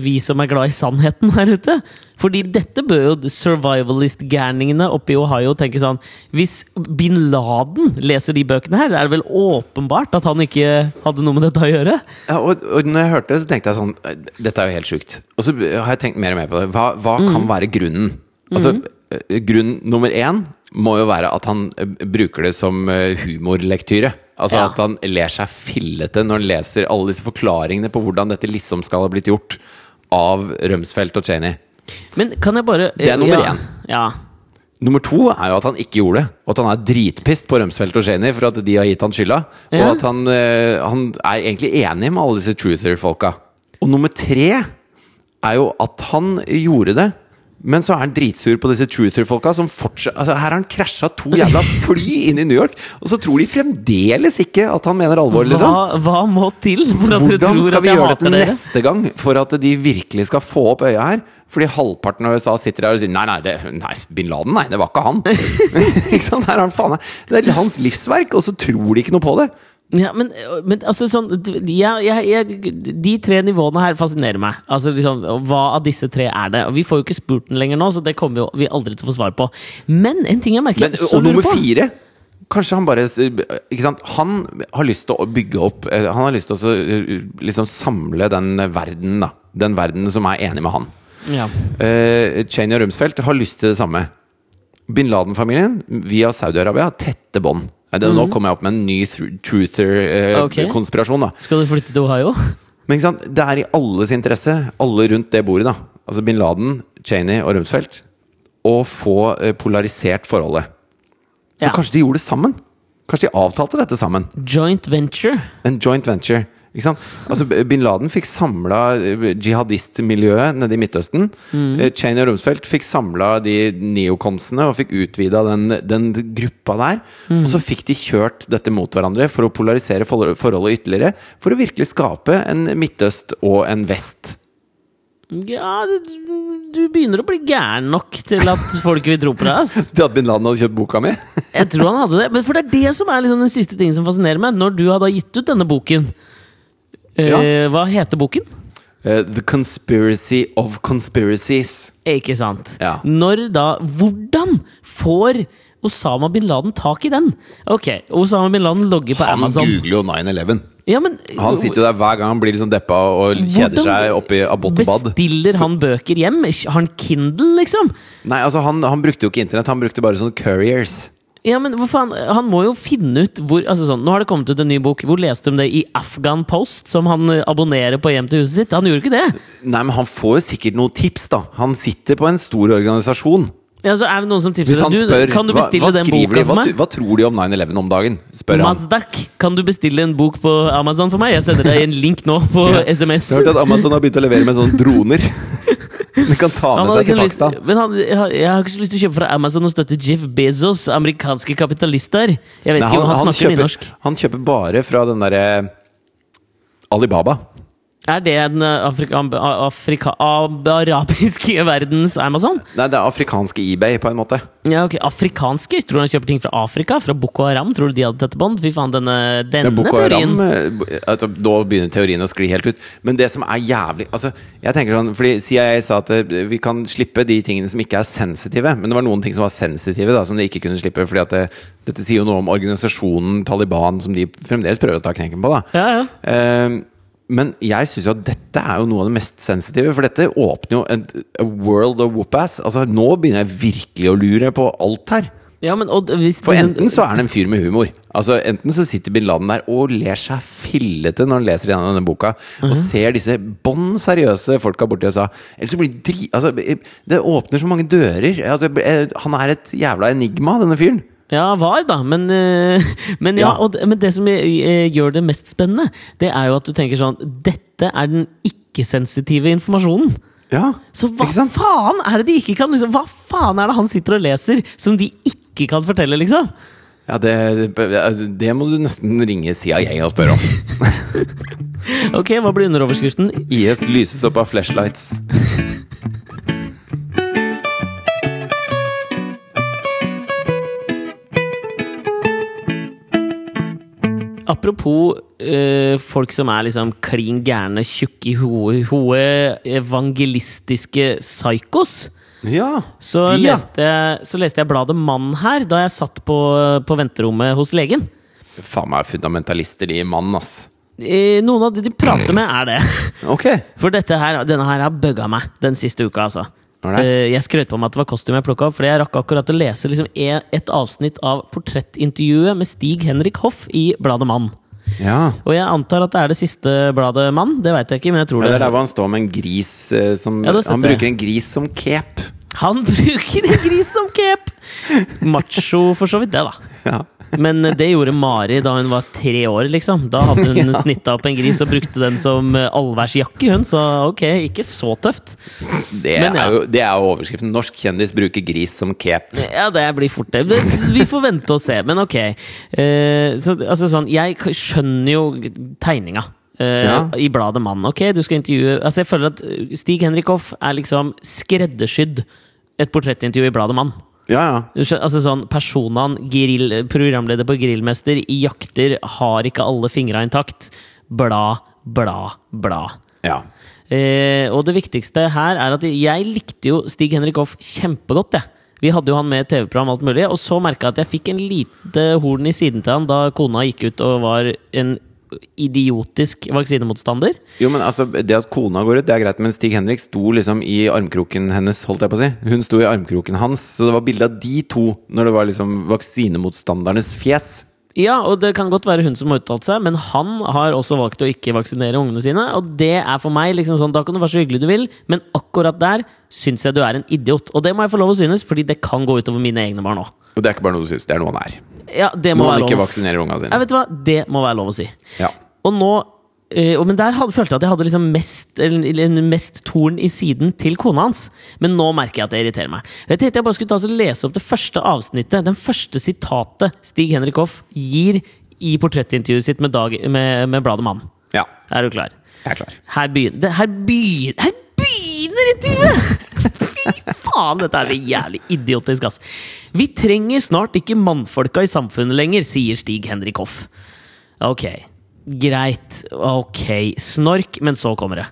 vi som er glad i sannheten her ute. Fordi dette bør jo survivalist-gærningene oppe i Ohio tenke sånn Hvis bin Laden leser de bøkene her, er det vel åpenbart at han ikke hadde noe med dette å gjøre? Ja, og, og når jeg hørte det, så tenkte jeg sånn Dette er jo helt sjukt. Og så har jeg tenkt mer og mer på det. Hva, hva kan være grunnen? Altså, eh, Grunn nummer én må jo være at han bruker det som humorlektyre. Altså Ja. at han ler seg fillete når han leser alle disse forklaringene på hvordan dette liksom skal ha blitt gjort. av Rumsfeldt og Cheney. Men kan jeg bare Det er nummer ja, én. Ja. Nummer to er jo at han ikke gjorde det. Og at han er dritpist på Rumsfeldt og Cheney for at de har gitt han skylda. Og at han, eh, han er egentlig enig med alle disse truther-folka. Og nummer tre er jo at han gjorde det. Men så er han dritsur på disse truther-folka som fortsatt altså Her har han krasja to jævla fly inn i New York, og så tror de fremdeles ikke at han mener alvor, liksom. Hva, hva må til for at dere Hvordan skal vi gjøre dette neste gang for at de virkelig skal få opp øya her? Fordi halvparten av USA sitter der og sier nei, nei, det, nei bin Laden, nei, det var ikke han. ikke? Her er han faen. Det er hans livsverk, og så tror de ikke noe på det. Ja, men, men altså sånn ja, jeg, jeg, De tre nivåene her fascinerer meg. Altså liksom, Hva av disse tre er det? Og Vi får jo ikke spurt den lenger nå, så det kommer jo vi aldri til å få svar på. Men en ting jeg merker Men, og nummer på fire Kanskje han bare ikke sant? Han har lyst til å bygge opp eh, Han har lyst til å eh, liksom samle den verden, da. Den verden som er enig med han. Ja. Uh, Cheney og Rumsfeldt har lyst til det samme. Bin Laden-familien via Saudi-Arabia tette bånd. Mm -hmm. Nå kommer jeg opp med en ny truther-konspirasjon. da Skal du flytte til Ohio? Men ikke sant? det er i alles interesse, alle rundt det bordet, da altså bin Laden, Cheney og Rumsfeldt, å få eh, polarisert forholdet. Så Ja. kanskje de gjorde det sammen? Kanskje de avtalte dette sammen? Joint venture. En joint venture. Altså, bin Laden fikk samla jihadistmiljøet nede i Midtøsten. Mm. Eh, Cheney og Rumsfeldt fikk samla de neokonsene og fikk utvida den, den gruppa der. Mm. Og så fikk de kjørt dette mot hverandre for å polarisere forholdet ytterligere. For å virkelig skape en Midtøst og en vest. Ja, du begynner å bli gæren nok til at folk vil tro på deg. ass. Til at bin Laden hadde kjøpt boka mi? Jeg tror han hadde det. Men for det er det som er liksom den siste tingen som fascinerer meg. Når du hadde gitt ut denne boken eh, Ja. Hva heter boken? Eh, The Conspiracy of Conspiracies. Ikke sant? Ja. Når da Hvordan får Osama bin Laden tak i den? Ok, Osama bin Laden logger på Han Amazon. googler jo 9-11. Ja, men Han sitter jo der hver gang han blir sånn deppa og kjeder seg oppi Abbottabad og Bad. Bestiller han bøker hjem? Har han Kindle, liksom? Nei, altså han, han brukte jo ikke internett, han brukte bare sånne couriers. Ja, men faen, Han må jo finne ut hvor altså sånn, Nå har det kommet ut en ny bok. Hvor leste du om det i Afghan Post, som han eh, abonnerer på hjem til huset sitt? Han gjorde ikke det! Nei, men han får jo sikkert noen tips, da. Han sitter på en stor organisasjon. Ja, så er det noen som Hvis tipser han du, spør Kan du bestille hva den boka de, for meg? hva tror de om 9-11 om dagen? Spør han. Mazdak, kan du bestille en bok på Amazon for meg? Jeg sender deg en link nå på SMS. Jeg har hørt at Amazon har begynt å levere med sånne droner. De kan ta med seg til lyst, Pakistan. men han, jeg, har, jeg har ikke så lyst til å kjøpe fra Amazon og støtte Jeff Bezos, amerikanske kapitalister. Jeg vet Nei, ikke om han, snakker kjøper, nynorsk. han kjøper bare fra den derre Alibaba. Er det den eh, Afrika, Afrika, arabiske verdens Amazon? Nei, det er afrikanske eBay, på en måte. Ja, ok, Afrikanske? Tror du han kjøper ting fra Afrika? Fra Boko Haram? Tror du de hadde tette bånd? Fy faen, denne, Ja, denne Boko teorien Haram eh, altså, Da begynner teorien å skli helt ut. Men det som er jævlig altså, Jeg tenker sånn, fordi CIA sa at eh, vi kan slippe de tingene som ikke er sensitive. Men det var noen ting som var sensitive, da, som de ikke kunne slippe. Fordi at det, Dette sier jo noe om organisasjonen Taliban, som de fremdeles prøver å ta knekken på. da Ja, ja. Eh, men jeg syns jo at dette er jo noe av det mest sensitive. For dette åpner jo en world of whoop-ass. Altså, nå begynner jeg virkelig å lure på alt her. ja, men og, hvis, For enten så er han en fyr med humor. Altså Enten så sitter bin Laden der og ler seg fillete når han leser gjennom denne boka, og ser disse bånn seriøse folka borti USA. Eller så blir det dri... Altså, det åpner så mange dører. Altså, eh, han er et jævla enigma, denne fyren. Ja, var, da. Men, eh, men, ja, Ja. det- men det som eh, gjør det mest spennende, det er jo at du tenker sånn Dette er den ikke-sensitive informasjonen. Ja, Så hva faen er det de ikke kan liksom, Hva faen er det han sitter og leser som de ikke kan fortelle, liksom? Ja, det, det, det må du nesten ringe CIA og spørre om. Ok, hva blir underoverskriften? IS lyses opp av flashlights. Apropos eh, folk som er liksom klin gærne, tjukke i hodet, hodet, evangelistiske psykos. Ja, Så, ja. leste, jeg- så leste jeg bladet Mann her da jeg satt på, på venterommet hos legen. Faen meg fundamentalister, de mann, ass. Eh, noen av de de prater med, er det. Ok. For dette her, denne her har bugga meg den siste uka, altså. Eh, jeg skrøt på meg at det var kostyme jeg plukka opp, fordi jeg rakk akkurat å lese liksom et avsnitt av portrettintervjuet med Stig Henrik Hoff i bladet Mann. Ja. Og jeg antar at det er det siste bladet Mann. Det veit jeg ikke, men jeg tror Ja, det det. er der hvor han står med en gris eh, som Ja, det jeg Han det. bruker en gris som cape. Han bruker en gris som cape! Macho, for så vidt, det, da. Ja. Men det gjorde Mari da hun var tre år, liksom. Da hadde hun Ja. snitta opp en gris og brukte den som eh, allværsjakke, hun. Så ok, ikke så tøft. Det, Men ja. er jo, det er jo overskriften. Norsk kjendis bruker gris som cape. Ja, det blir fort det. Vi får vente og se, men ok. Eh, så, altså sånn, jeg skjønner jo tegninga. eh, Ja. I bladet Mann. Ok, du skal intervjue Altså Jeg føler at Stig Henrik Hoff er liksom skreddersydd et portrettintervju i bladet Mann. Ja, ja. Altså sånn Personene, grill, programleder på Grillmester, i jakter, har ikke alle fingra intakt. Bla, bla, bla. ja. Eh, og det viktigste her er at jeg likte jo Stig Henrik Hoff kjempegodt, jeg. Vi hadde jo han med i TV-program, alt mulig, og så merka jeg at jeg fikk en lite horn i siden til han da kona gikk ut og var en idiotisk vaksinemotstander. Jo, men altså, Det at kona går ut, det er greit, men Stig Henrik sto liksom i armkroken hennes. holdt jeg på å si Hun sto i armkroken hans, så det var bilde av de to når det var liksom vaksinemotstandernes fjes. Ja, og det kan godt være hun som har uttalt seg, men han har også valgt å ikke vaksinere ungene sine. Og det er for meg liksom sånn, da kan du være så hyggelig du vil, men akkurat der syns jeg du er en idiot. Og det må jeg få lov å synes, fordi det kan gå utover mine egne barn òg. Og det er ikke bare noe du syns, det er noe han er. Ja, det må Når han være ikke vaksinerer vaksinerer sine. Ja, vet du hva? Det må være lov å si. Ja. Og nå og, Men der hadde, følte jeg at jeg hadde liksom mest, eller, mest torn i siden til kona hans. Men nå merker jeg at det irriterer meg. Jeg tenkte jeg bare skulle ta og lese opp det første avsnittet. Den første sitatet Stig Henrik Hoff gir i portrettintervjuet sitt med, dag, med, med bladet Mann. ja. Er du klar? Jeg er klar. Her begynner, det, her begynner, her begynner intervjuet! Fy faen, dette er så jævlig idiotisk, ass. Vi trenger snart ikke mannfolka i samfunnet lenger, sier Stig Henrik Hoff. Ok, greit. Ok, snork, men så kommer det.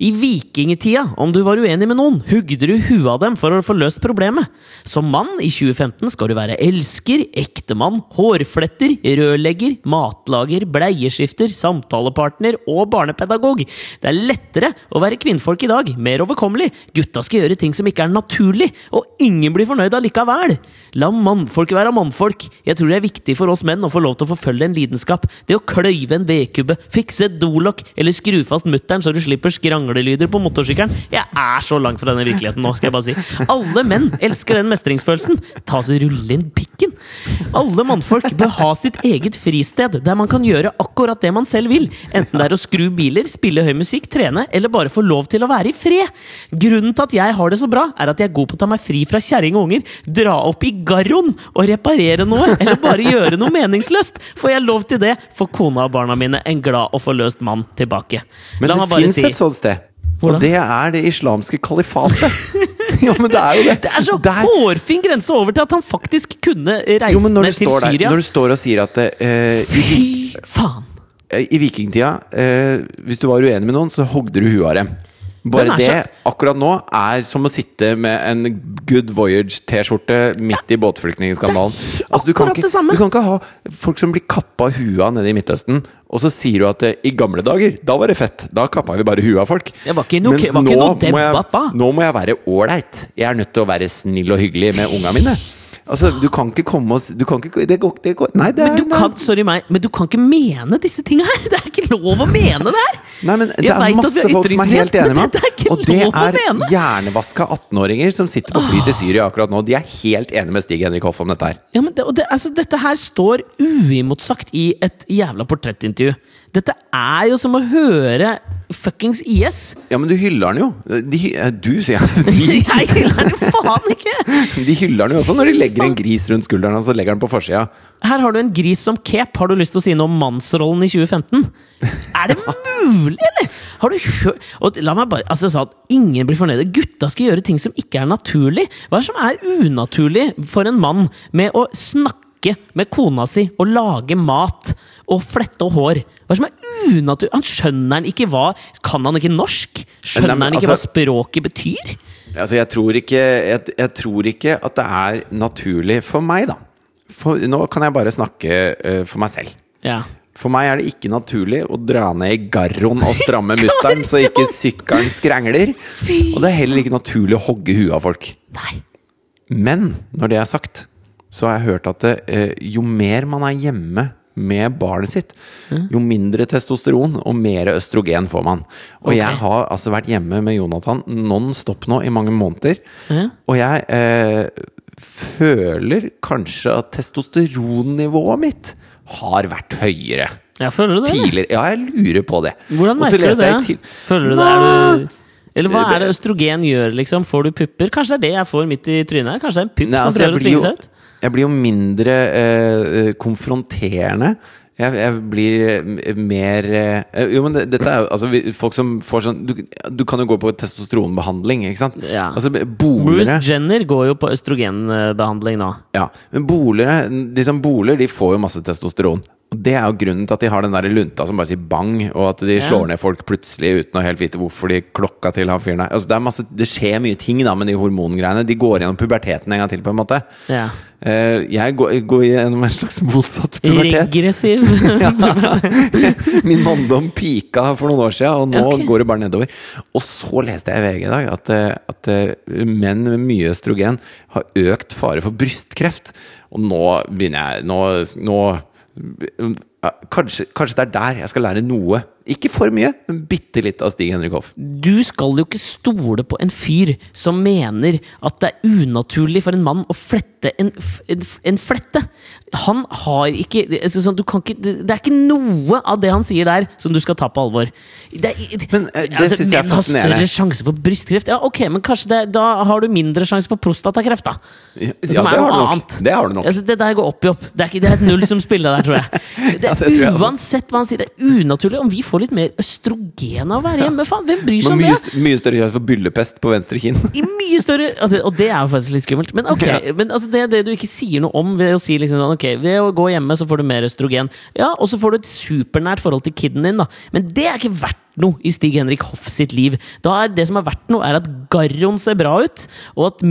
I vikingtida, om du var uenig med noen, hugde du huet av dem for å få løst problemet. Som mann i 2015 skal du være elsker, ektemann, hårfletter, rørlegger, matlager, bleieskifter, samtalepartner og barnepedagog. Det er lettere å være kvinnfolk i dag, mer overkommelig. Gutta skal gjøre ting som ikke er naturlig, og ingen blir fornøyd allikevel. La mannfolk være mannfolk. Jeg tror det er viktig for oss menn å få lov til å forfølge en lidenskap. Det å kløyve en vedkubbe, fikse et dolokk eller skru fast mutter'n så du slipper skranglyder på motorsykkelen. Jeg er så langt fra denne virkeligheten nå, skal jeg bare si. Alle menn elsker den mestringsfølelsen. Ta så rulle inn pikken. Alle mannfolk bør ha sitt eget fristed, der man kan gjøre akkurat det man selv vil. Enten det er å skru biler, spille høy musikk, trene, eller bare få lov til å være i fred. Grunnen til at jeg har det så bra, er at jeg er god på å ta meg fri fra kjerring og unger, dra opp i garroen og reparere noe, eller bare gjøre noe meningsløst. Får jeg lov til det, får kona og barna mine en glad og forløst mann tilbake. Men La det fins si et sånt sted. Hvor da? Og det er det islamske kalifatet. ja, men det er jo det. Det er så Der- hårfin grense over til at han faktisk kunne reist Jo, men ned til Syria. der, når du står og sier at uh, i, Fy faen! eh, i vikingtida eh, Hvis du var uenig med noen, så hogde du huet av dem. Bare det akkurat nå er som å sitte med en Good Voyage-T-skjorte midt i båtflyktningskandalen. Altså, du, kan ikke- du kan ikke ha folk som blir kappa huet av nede i Midtøsten, og så sier du at eh, i gamle dager, da var det fett. Da kappa vi bare huet av folk. Det var ikke noe- Mens var ikke nå noe må jeg-. Nå må jeg være ålreit. Jeg er nødt til å være snill og hyggelig med unga mine. Altså, du kan ikke komme og du kan ikke, det går, det går, Nei, det er Men du kan, sorry meg, men du kan ikke mene disse tinga her! Det er ikke lov å mene det her! Nei, men Det er masse folk som er helt enige med ikke Og det er hjernevaska 18-åringer som sitter på fly til Syria akkurat nå. De er helt enige med Stig Henrik Hoff om dette her. Ja, men det, det, altså, dette her står uimotsagt i et jævla portrettintervju. Dette er jo som å høre fuckings IS! Ja, men du hyller den jo. De, eh, du, sier jeg. De, Jeg hyller den jo faen ikke! de hyller den jo også når de legger en gris rundt skulderen og så legger den på forsida. Her har du en gris som cape. Har du lyst til å si noe om mannsrollen i 2015? Er det mulig, eller? Har du hørt Og la meg bare Altså jeg sa at ingen blir fornøyde. Gutta skal gjøre ting som ikke er naturlig. Hva er det som er unaturlig for en mann med å snakke med kona si og lage mat og flette hår? Hva som er unaturlig? Han skjønner han ikke hva Kan han ikke norsk? Skjønner Nei, men han ikke hva altså- språket betyr? Altså, jeg tror, ikke, jeg, jeg tror ikke at det er naturlig for meg, da. For, nå kan jeg bare snakke uh, for meg selv. Ja. For meg er det ikke naturlig å dra ned i garroen og stramme mutter'n så ikke sykkelen skrangler. Og det er heller ikke naturlig å hogge huet av folk. Nei. Men når det er sagt, så har jeg hørt at det, uh, jo mer man er hjemme med barnet sitt, jo mindre testosteron og mer østrogen får man. Og okay. jeg har altså vært hjemme med Jonathan non stop nå i mange måneder. Mm. Og jeg eh, føler kanskje at testosteronnivået mitt har vært høyere Ja, føler det? tidligere. Ja, jeg lurer på det. Hvordan merker du det? til- Føler du det? Er du eller hva er det østrogen gjør, liksom? Får du pupper? Kanskje det er det jeg får midt i trynet? Kanskje det er en pupp Nei, som altså, prøver å tvinge seg ut? Jeg blir jo mindre eh, eh, konfronterende. Jeg, jeg blir eh, mer eh, Jo, men det, dette er jo altså, folk som får sånn du, du kan jo gå på testosteronbehandling, ikke sant? Ja. Altså, Bruce Jenner går jo på østrogenbehandling nå. Ja, men bolere, de som boler, de får jo masse testosteron. Og Det er jo grunnen til at de har den der lunta som bare sier bang, og at de Ja. slår ned folk plutselig uten å helt vite hvorfor de klokka til han fyren. Altså, det, er masse, det skjer mye ting da med de hormongreiene. De går gjennom puberteten en gang til, på en måte. Ja. Uh, jeg går, går gjennom en slags motsatt pubertet. Regressiv. Min manndom pika for noen år siden, og nå okay. går det bare nedover. Og så leste jeg i VG i dag at, eh, at eh, menn med mye østrogen har økt fare for brystkreft. Og nå begynner jeg Nå, nå ja, kanskje, kanskje det er der jeg skal lære noe. Ikke for mye, men bitte litt av Stig Henrik Hoff. Du skal jo ikke stole på en fyr som mener at det er unaturlig for en mann å flette en, en, en flette. Han har ikke, altså, sånn, du kan ikke det, er ikke noe av det han sier der, som du skal ta på alvor. Det, Men, det altså, syns jeg er menn har større sjanse for brystkreft. Ja, ok, men kanskje det, da har du mindre sjanse for prostatakreft, da. Ja, Som det er har noe du nok. annet. Det har du nok. Altså, det der går opp i opp. Det er, ikke, det er et null som spiller der, tror jeg. Det Ja, det tror jeg. Uansett hva han sier, det er unaturlig om vi får litt mer østrogen av å være hjemme. Faen, hvem bryr seg om mye, det? mye større sjanse for byllepest på venstre kinn. I mye større og det, og det er jo faktisk litt skummelt. Men ok, Ja. men altså det det du ikke sier noe om ved å si liksom sånn Ok, ved å gå hjemme så får du mer østrogen. Ja, og så får du et supernært forhold til kiden din, da. Men det er ikke verdt noe i Stig Henrik Hoff sitt liv. Da er Det som er verdt noe, er at Garron ser bra ut, og at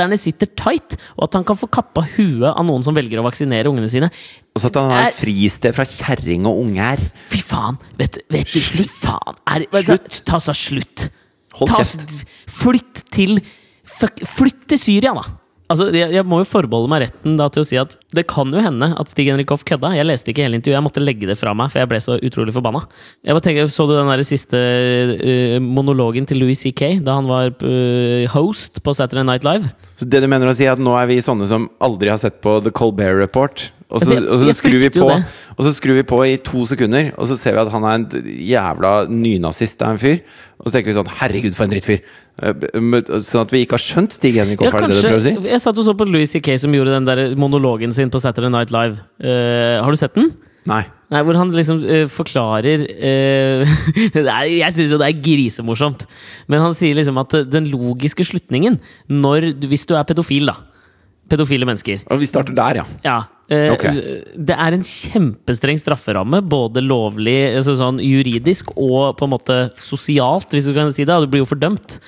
mutterne sitter tight, og at han kan få kappa huet av noen som velger å vaksinere ungene sine. Og så at han har Er- fristed fra kjerring og unger. Fy faen! Vet vet du Fy faen! Er, Slutt. Ta så slutt! Hold kjeft. flytt til fuck, Flytt til Syria, da! Altså, jeg, jeg må jo forbeholde meg retten da til å si at det kan jo hende at Stig Henrik Hoff kødda. Jeg leste ikke hele intervjuet, jeg måtte legge det fra meg, for jeg ble så utrolig forbanna. Jeg bare tenker, Så du den der siste uh, monologen til Louis C.K. da han var uh, host på Saturday Night Live? Så det du mener å si er at nå er vi sånne som aldri har sett på The Colbert Report? Og så, og så, skrur vi på, og så skrur vi på i to sekunder, og så ser vi at han er en jævla nynazist av en fyr. Og så tenker vi sånn Herregud, for en drittfyr! Eh, Sånn at vi ikke har skjønt Stig Henrik Hoff, er det det du prøver å si? Jeg satt og så på Louis C.K. som gjorde den der monologen sin på Saturday Night Live. Uh, har du sett den? Nei. Nei, Hvor han liksom uh, forklarer uh, Jeg syns jo det er grisemorsomt. Men han sier liksom at den logiske slutningen når, Hvis du er pedofil, da. Pedofile mennesker. Og vi starter der, ja. Ja. Eh, Ok. Det er en kjempestreng strafferamme, både lovlig, altså sånn juridisk og på en måte sosialt, hvis du kan si det. Og du blir jo fordømt.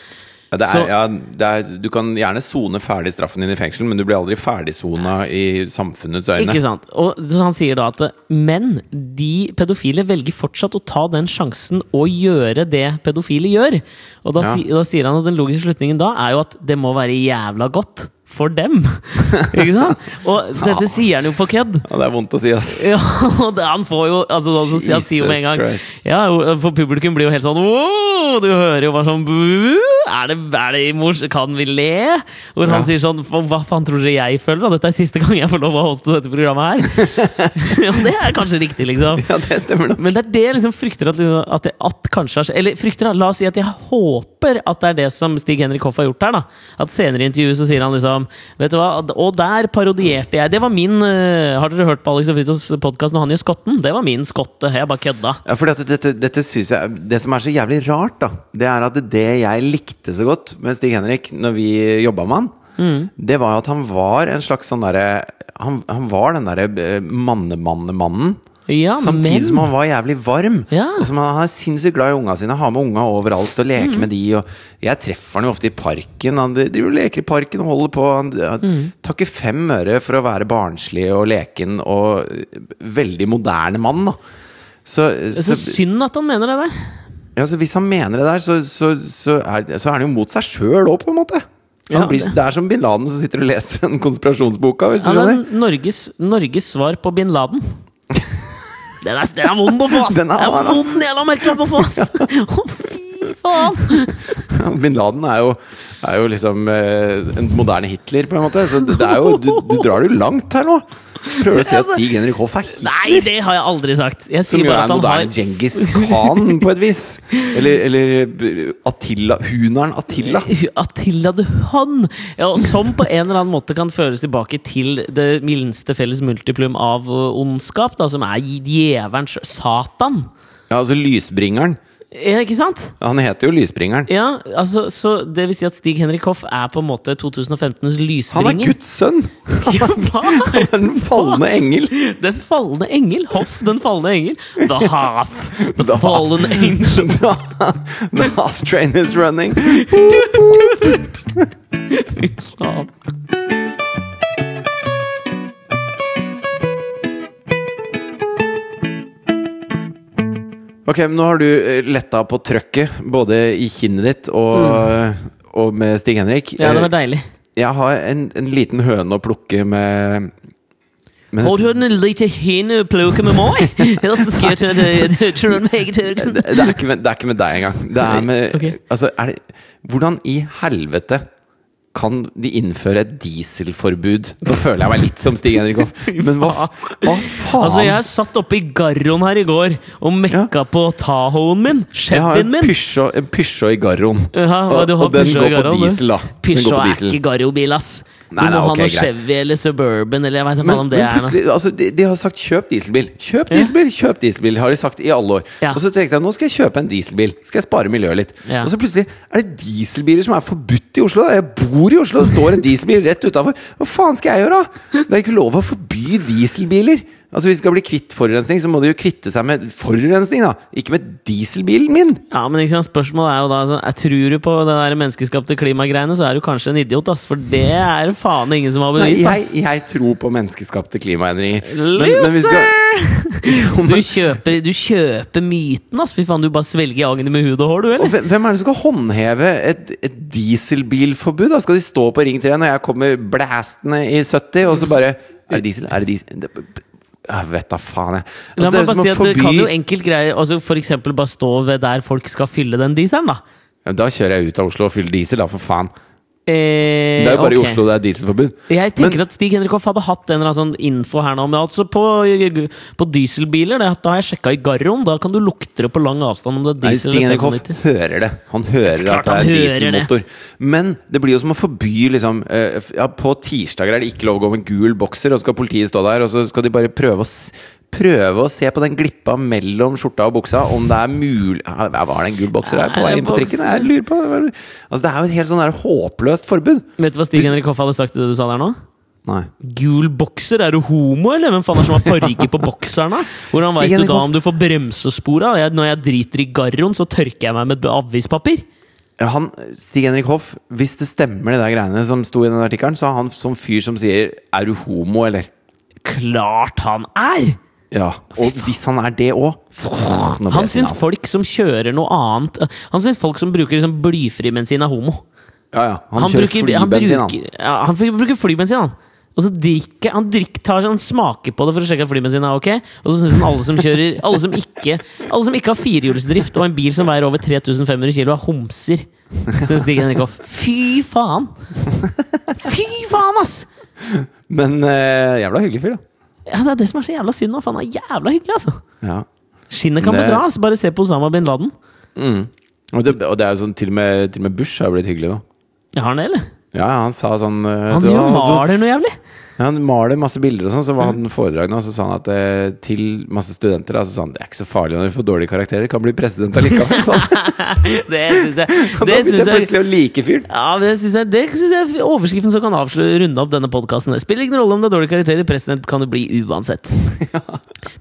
ja, det er, Så- ja det er, du kan gjerne sone ferdig straffen din i fengsel, men du blir aldri ferdigsona i samfunnets øyne. Ikke sant? Og så han sier da at Men de pedofile velger fortsatt å ta den sjansen og gjøre det pedofile gjør. Og da, Ja. da sier han at den logiske slutningen da er jo at det må være jævla godt for dem. ikke sant? Og dette sier han jo på kødd. Ja, det er vondt å si, ass. Ja, det, han får jo altså, sånn Jesus Han sier jo med en gang Christ. Ja, For publikum blir jo helt sånn «Wow!» Du hører jo bare sånn «Bu! Er det, er det mors... Kan vi le? Hvor han Ja. sier sånn «Hva- faen tror dere jeg føler? da? Dette er siste gang jeg får lov å hoste dette programmet her. ja, det er kanskje riktig, liksom. Ja, det stemmer nok. Men det er det jeg liksom frykter at, at, det, at kanskje skjedd. Eller frykter, da. La oss si at jeg håper at det er det som Stig Henrik Hoff har gjort her. da At senere i intervjuet så sier han liksom Vet du hva, og der parodierte jeg. Det var min uh, Har dere hørt på Alex og Fritjofs podkast når han gjør skotten? Det var min skotte. Jeg bare kødda. Ja, fordi at dette, dette synes jeg Det som er så jævlig rart, da, det er at det jeg likte så godt med Stig Henrik når vi jobba med han, Mm. det var at han var en slags sånn derre han, han var den derre eh, mannemannemannen. Ja, Samtidig men som han var jævlig varm. Ja. Og som han, han er sinnssykt glad i unga sine. Har med unga overalt og Mm. leker med de. Og jeg treffer han jo ofte i parken. Han driver og leker i parken og holder på. Han, han Mm. tar ikke fem øre for å være barnslig og leken og veldig moderne mann, da. Så, det er så synd at han mener det der. Ja, så hvis han mener det der, så, så, så, er, så er han jo mot seg sjøl òg, på en måte. Han Ja, blir, det- det er som bin Laden som sitter og leser den konspirasjonsboka, hvis du er skjønner. Norges, Norges svar på bin Laden. Den er, den er vond å få, ass! Den er Den er vond jævla merkelapp å få, ass! Fy faen! Bin Laden er jo, er jo liksom eh, en moderne Hitler, på en måte. Så det det er jo, du, du drar det jo langt her nå. Prøver du å si at Stig Henrik Hoff er? Nei, det har jeg aldri sagt. Jeg Som sier jo bare er at en han moderne har Djengis Khan, på et vis. Eller, eller Attila Hunaren Attila. Attila the Hun! Ja, og som på en eller annen måte kan føres tilbake til det minste felles multiplum av ondskap, da, som er djevelens Satan. Ja, altså Lysbringeren. Ja, ikke sant? Han heter jo Lysbringeren. Ja, altså, Så det vil si at Stig Henrik Hoff er på en måte 2015s Han er lysbringer? Guds sønn! Ja, hva? Han er den falne engel. Den falne engel. Hoff, den falne engel. The half. The, The fallen angel. The half train is running. Fy faen. Ok, men nå har du eh, letta på trøkket, både i kinnet ditt og, og med Stig Henrik. Ja, det var Eh, deilig. Jeg har en, en liten høne å plukke med, med Har du en liten hinne å plukke med meg? Ellers skal jeg til- Trond det er ikke med deg engang. Det er med okay. Altså, er det Hvordan i helvete kan de innføre et dieselforbud? Nå føler jeg meg litt som Stig Henrik Hoff. Men hva, hva faen? Altså, jeg satt oppe i Garroen her i går og mekka på Tahoen min. Jeg har en min. Peugeot i Garroen. Ja, og, og den går på diesel, da. På er ikke Garro-bil, ass. Du må nei, må ha noe. Chevy eller Suburban eller jeg vet ikke Men, om det men er. noe. altså, de, de har sagt 'kjøp dieselbil'. Kjøp Ja. dieselbil, kjøp dieselbil, har de sagt i alle år. Ja. Og så tenkte jeg nå skal jeg kjøpe en dieselbil. Skal jeg spare miljøet litt. Ja. Og så plutselig er det dieselbiler som er forbudt i Oslo. Jeg bor i Oslo, det står en dieselbil rett utafor. Hva faen skal jeg gjøre? da? Det er ikke lov å forby dieselbiler. Altså Hvis vi skal bli kvitt forurensning, så må de jo kvitte seg med forurensning, da. Ikke med dieselbilen min. Ja, men ikke sant, Spørsmålet er jo da altså, jeg Tror du på det der menneskeskapte klimagreiene, så er du kanskje en idiot, ass. For det er det faen ingen som har bevist, jeg, Nei, jeg tror på menneskeskapte klimaendringer. Men- men skal- Du kjøper, du kjøper myten, ass! Fy faen, du bare svelger agnet med hud og hår, du, eller? Og hvem er det som skal håndheve et, et dieselbilforbud? Da Skal de stå på Ring 3 når jeg kommer blæstende i 70, og så bare Er det diesel? Er det diesel? Jeg vet da faen, jeg. Altså, det meg bare si at det kan du jo enkelt greie altså For eksempel bare stå ved der folk skal fylle den dieselen, da. Ja, Da kjører jeg ut av Oslo og fyller diesel, da, for faen. Eh, Det er jo bare okay. i Oslo det er dieselforbud. Jeg tenker at Stig Henrik Hoff hadde hatt en eller annen sånn info her nå. Men altså på, på dieselbiler, det, da har jeg sjekka i Garron. Da kan du lukte det på lang avstand om det er Nei, Stig Henrikhoff Henrik Hoff hører det. Han hører det at det er dieselmotor. dieselmotor. Men det blir jo som å forby liksom eh, ja, På tirsdager er det ikke lov å gå med gul bokser, og så skal politiet stå der, og så skal de bare prøve å Prøve å se på den glippa mellom skjorta og buksa, om det er mulig ja, Var det en gul bokser der på vei inn på trikken? Jeg lurer på Altså, Det er jo et helt sånn der håpløst forbud. Vet du hva Stig Henrik Hoff hadde sagt til det du sa der nå? Nei. Gul bokser, er du homo, eller? Hvem faen er det som har farge på bokseren. Hvordan veit du da om du får bremsespora? når jeg driter i garroen, så tørker jeg meg med avispapir. Han, Stig Henrik Hoff, hvis det stemmer det der greiene som sto i den artikkelen, så er han som fyr som sier 'er du homo', eller? Klart han er! Ja. Og hvis han er det òg Han syns folk som kjører noe annet Han syns folk som bruker liksom blyfribensin, er homo. Ja, ja. Han, Han, kjører bruker, flybensin, han. bruker, ja, han bruker flybensin, han. Og så drikker han drikker, tar sånn smaker på det for å sjekke at flybensin er ok. Og så syns han alle som kjører Alle som ikke Alle som ikke har firehjulsdrift og en bil som veier over 3500 kilo, er homser. Syns Stig Henrikhoff. Fy faen! Fy faen, ass! Men uh, jævla hyggelig fyr, da. Ja, Det er det som er så jævla synd. nå, For han er jævla hyggelig, altså. Ja. Skinnet kan Det- bedra. Altså. Bare se på Osama bin Laden. Mm. Og, det, og det er sånn, til og, med, til og med Bush har blitt hyggelig nå. Ja, har han det, eller? Ja, han sa sånn eh, Han driver og maler noe jævlig. Han maler masse bilder og sånn, så var han foredrag nå, og så sa han at eh, til masse studenter da, så sa han det er ikke så farlig når du får dårlige karakterer, kan bli president allikevel. Det syns jeg. Det da begynte syns jeg plutselig å like fyren. Ja, det synes jeg, det synes jeg er overskriften som kan avsløre runde opp denne podkasten. Spiller ingen rolle om det er dårlige karakterer, president kan det bli uansett.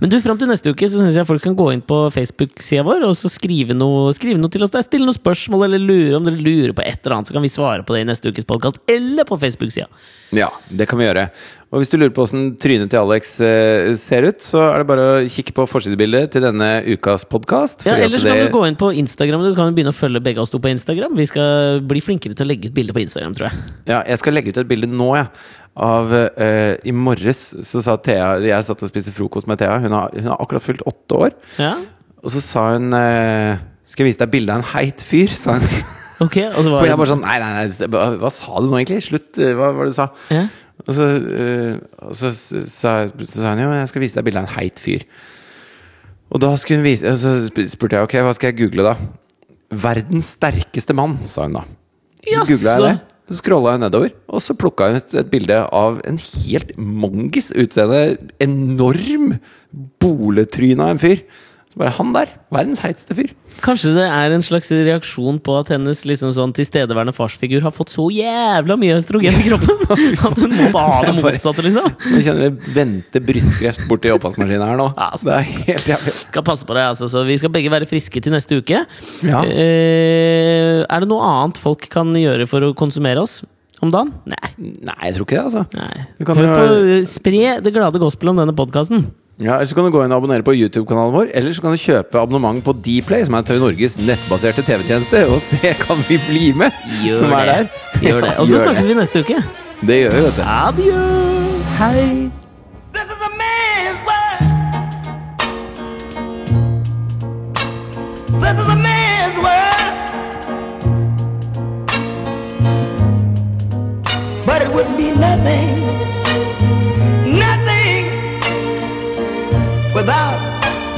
Men du, fram til neste uke så syns jeg folk kan gå inn på Facebook-sida vår og så skrive noe, skrive noe til oss der. Stille noen spørsmål eller lure om dere lurer på et eller annet, så kan vi svare på det i neste ukes podkast eller på Facebook-sida. Ja, det kan vi gjøre. Og hvis du lurer på åssen trynet til Alex eh, ser ut, så er det bare å kikke på forsidebildet til denne ukas podkast. Ja, Ellers kan du gå inn på Instagram. Du kan begynne å følge begge oss to på Instagram. Vi skal bli flinkere til å legge ut bilder på Instagram, tror jeg. Ja, jeg skal legge ut et bilde nå, jeg. Ja, av eh, I morges så sa Thea Jeg satt og spiste frokost med Thea. Hun har, hun har akkurat fylt åtte år. Ja, Og så sa hun eh, Skal jeg vise deg bilde av en heit fyr? Sa hun. Ok Og så For jeg bare sånn Nei, nei, nei, hva, sa du nå egentlig? Slutt. eh, Hva var det du sa? ja. Og så, og så, så, sa, så sa hun jo jeg skal vise deg bilde av en heit fyr. Og da skulle hun vise Og så spurte jeg ok, hva skal jeg google da? Verdens sterkeste mann, sa hun da. Så googla jeg det. Så scrolla jeg nedover, og så plukka hun ut et bilde av en helt mongis utseende, enorm boletryne av en fyr. Så bare han der. Verdens heiteste fyr. Kanskje det er en slags reaksjon på at hennes liksom sånn tilstedeværende farsfigur har fått så jævla mye østrogen i kroppen at hun må bare ha det motsatte, liksom. Jeg kjenner det venter brystkreft borti oppvaskmaskinen her nå. Ja, altså. Det er helt jævlig. Skal passe på deg, altså. Så vi skal begge være friske til neste uke. Ja. Eh, er det noe annet folk kan gjøre for å konsumere oss om dagen? Nei. Nei, jeg tror ikke det, altså. Nei. Du kan Hør på, spre det glade gospel om denne podkasten. Ja, Eller så kan du gå inn og abonnere på YouTube-kanalen vår. Eller så kan du kjøpe abonnement på Dplay, som er TV Norges nettbaserte TV-tjeneste, og se kan vi bli med! som er der. Gjør det. Og så snakkes det. vi neste uke. Det gjør vi, vet du. Adjø! Hei! This is a man's world. This is a man's world. But it wouldn't be nothing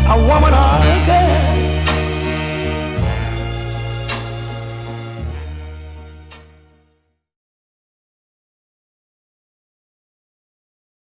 a woman again.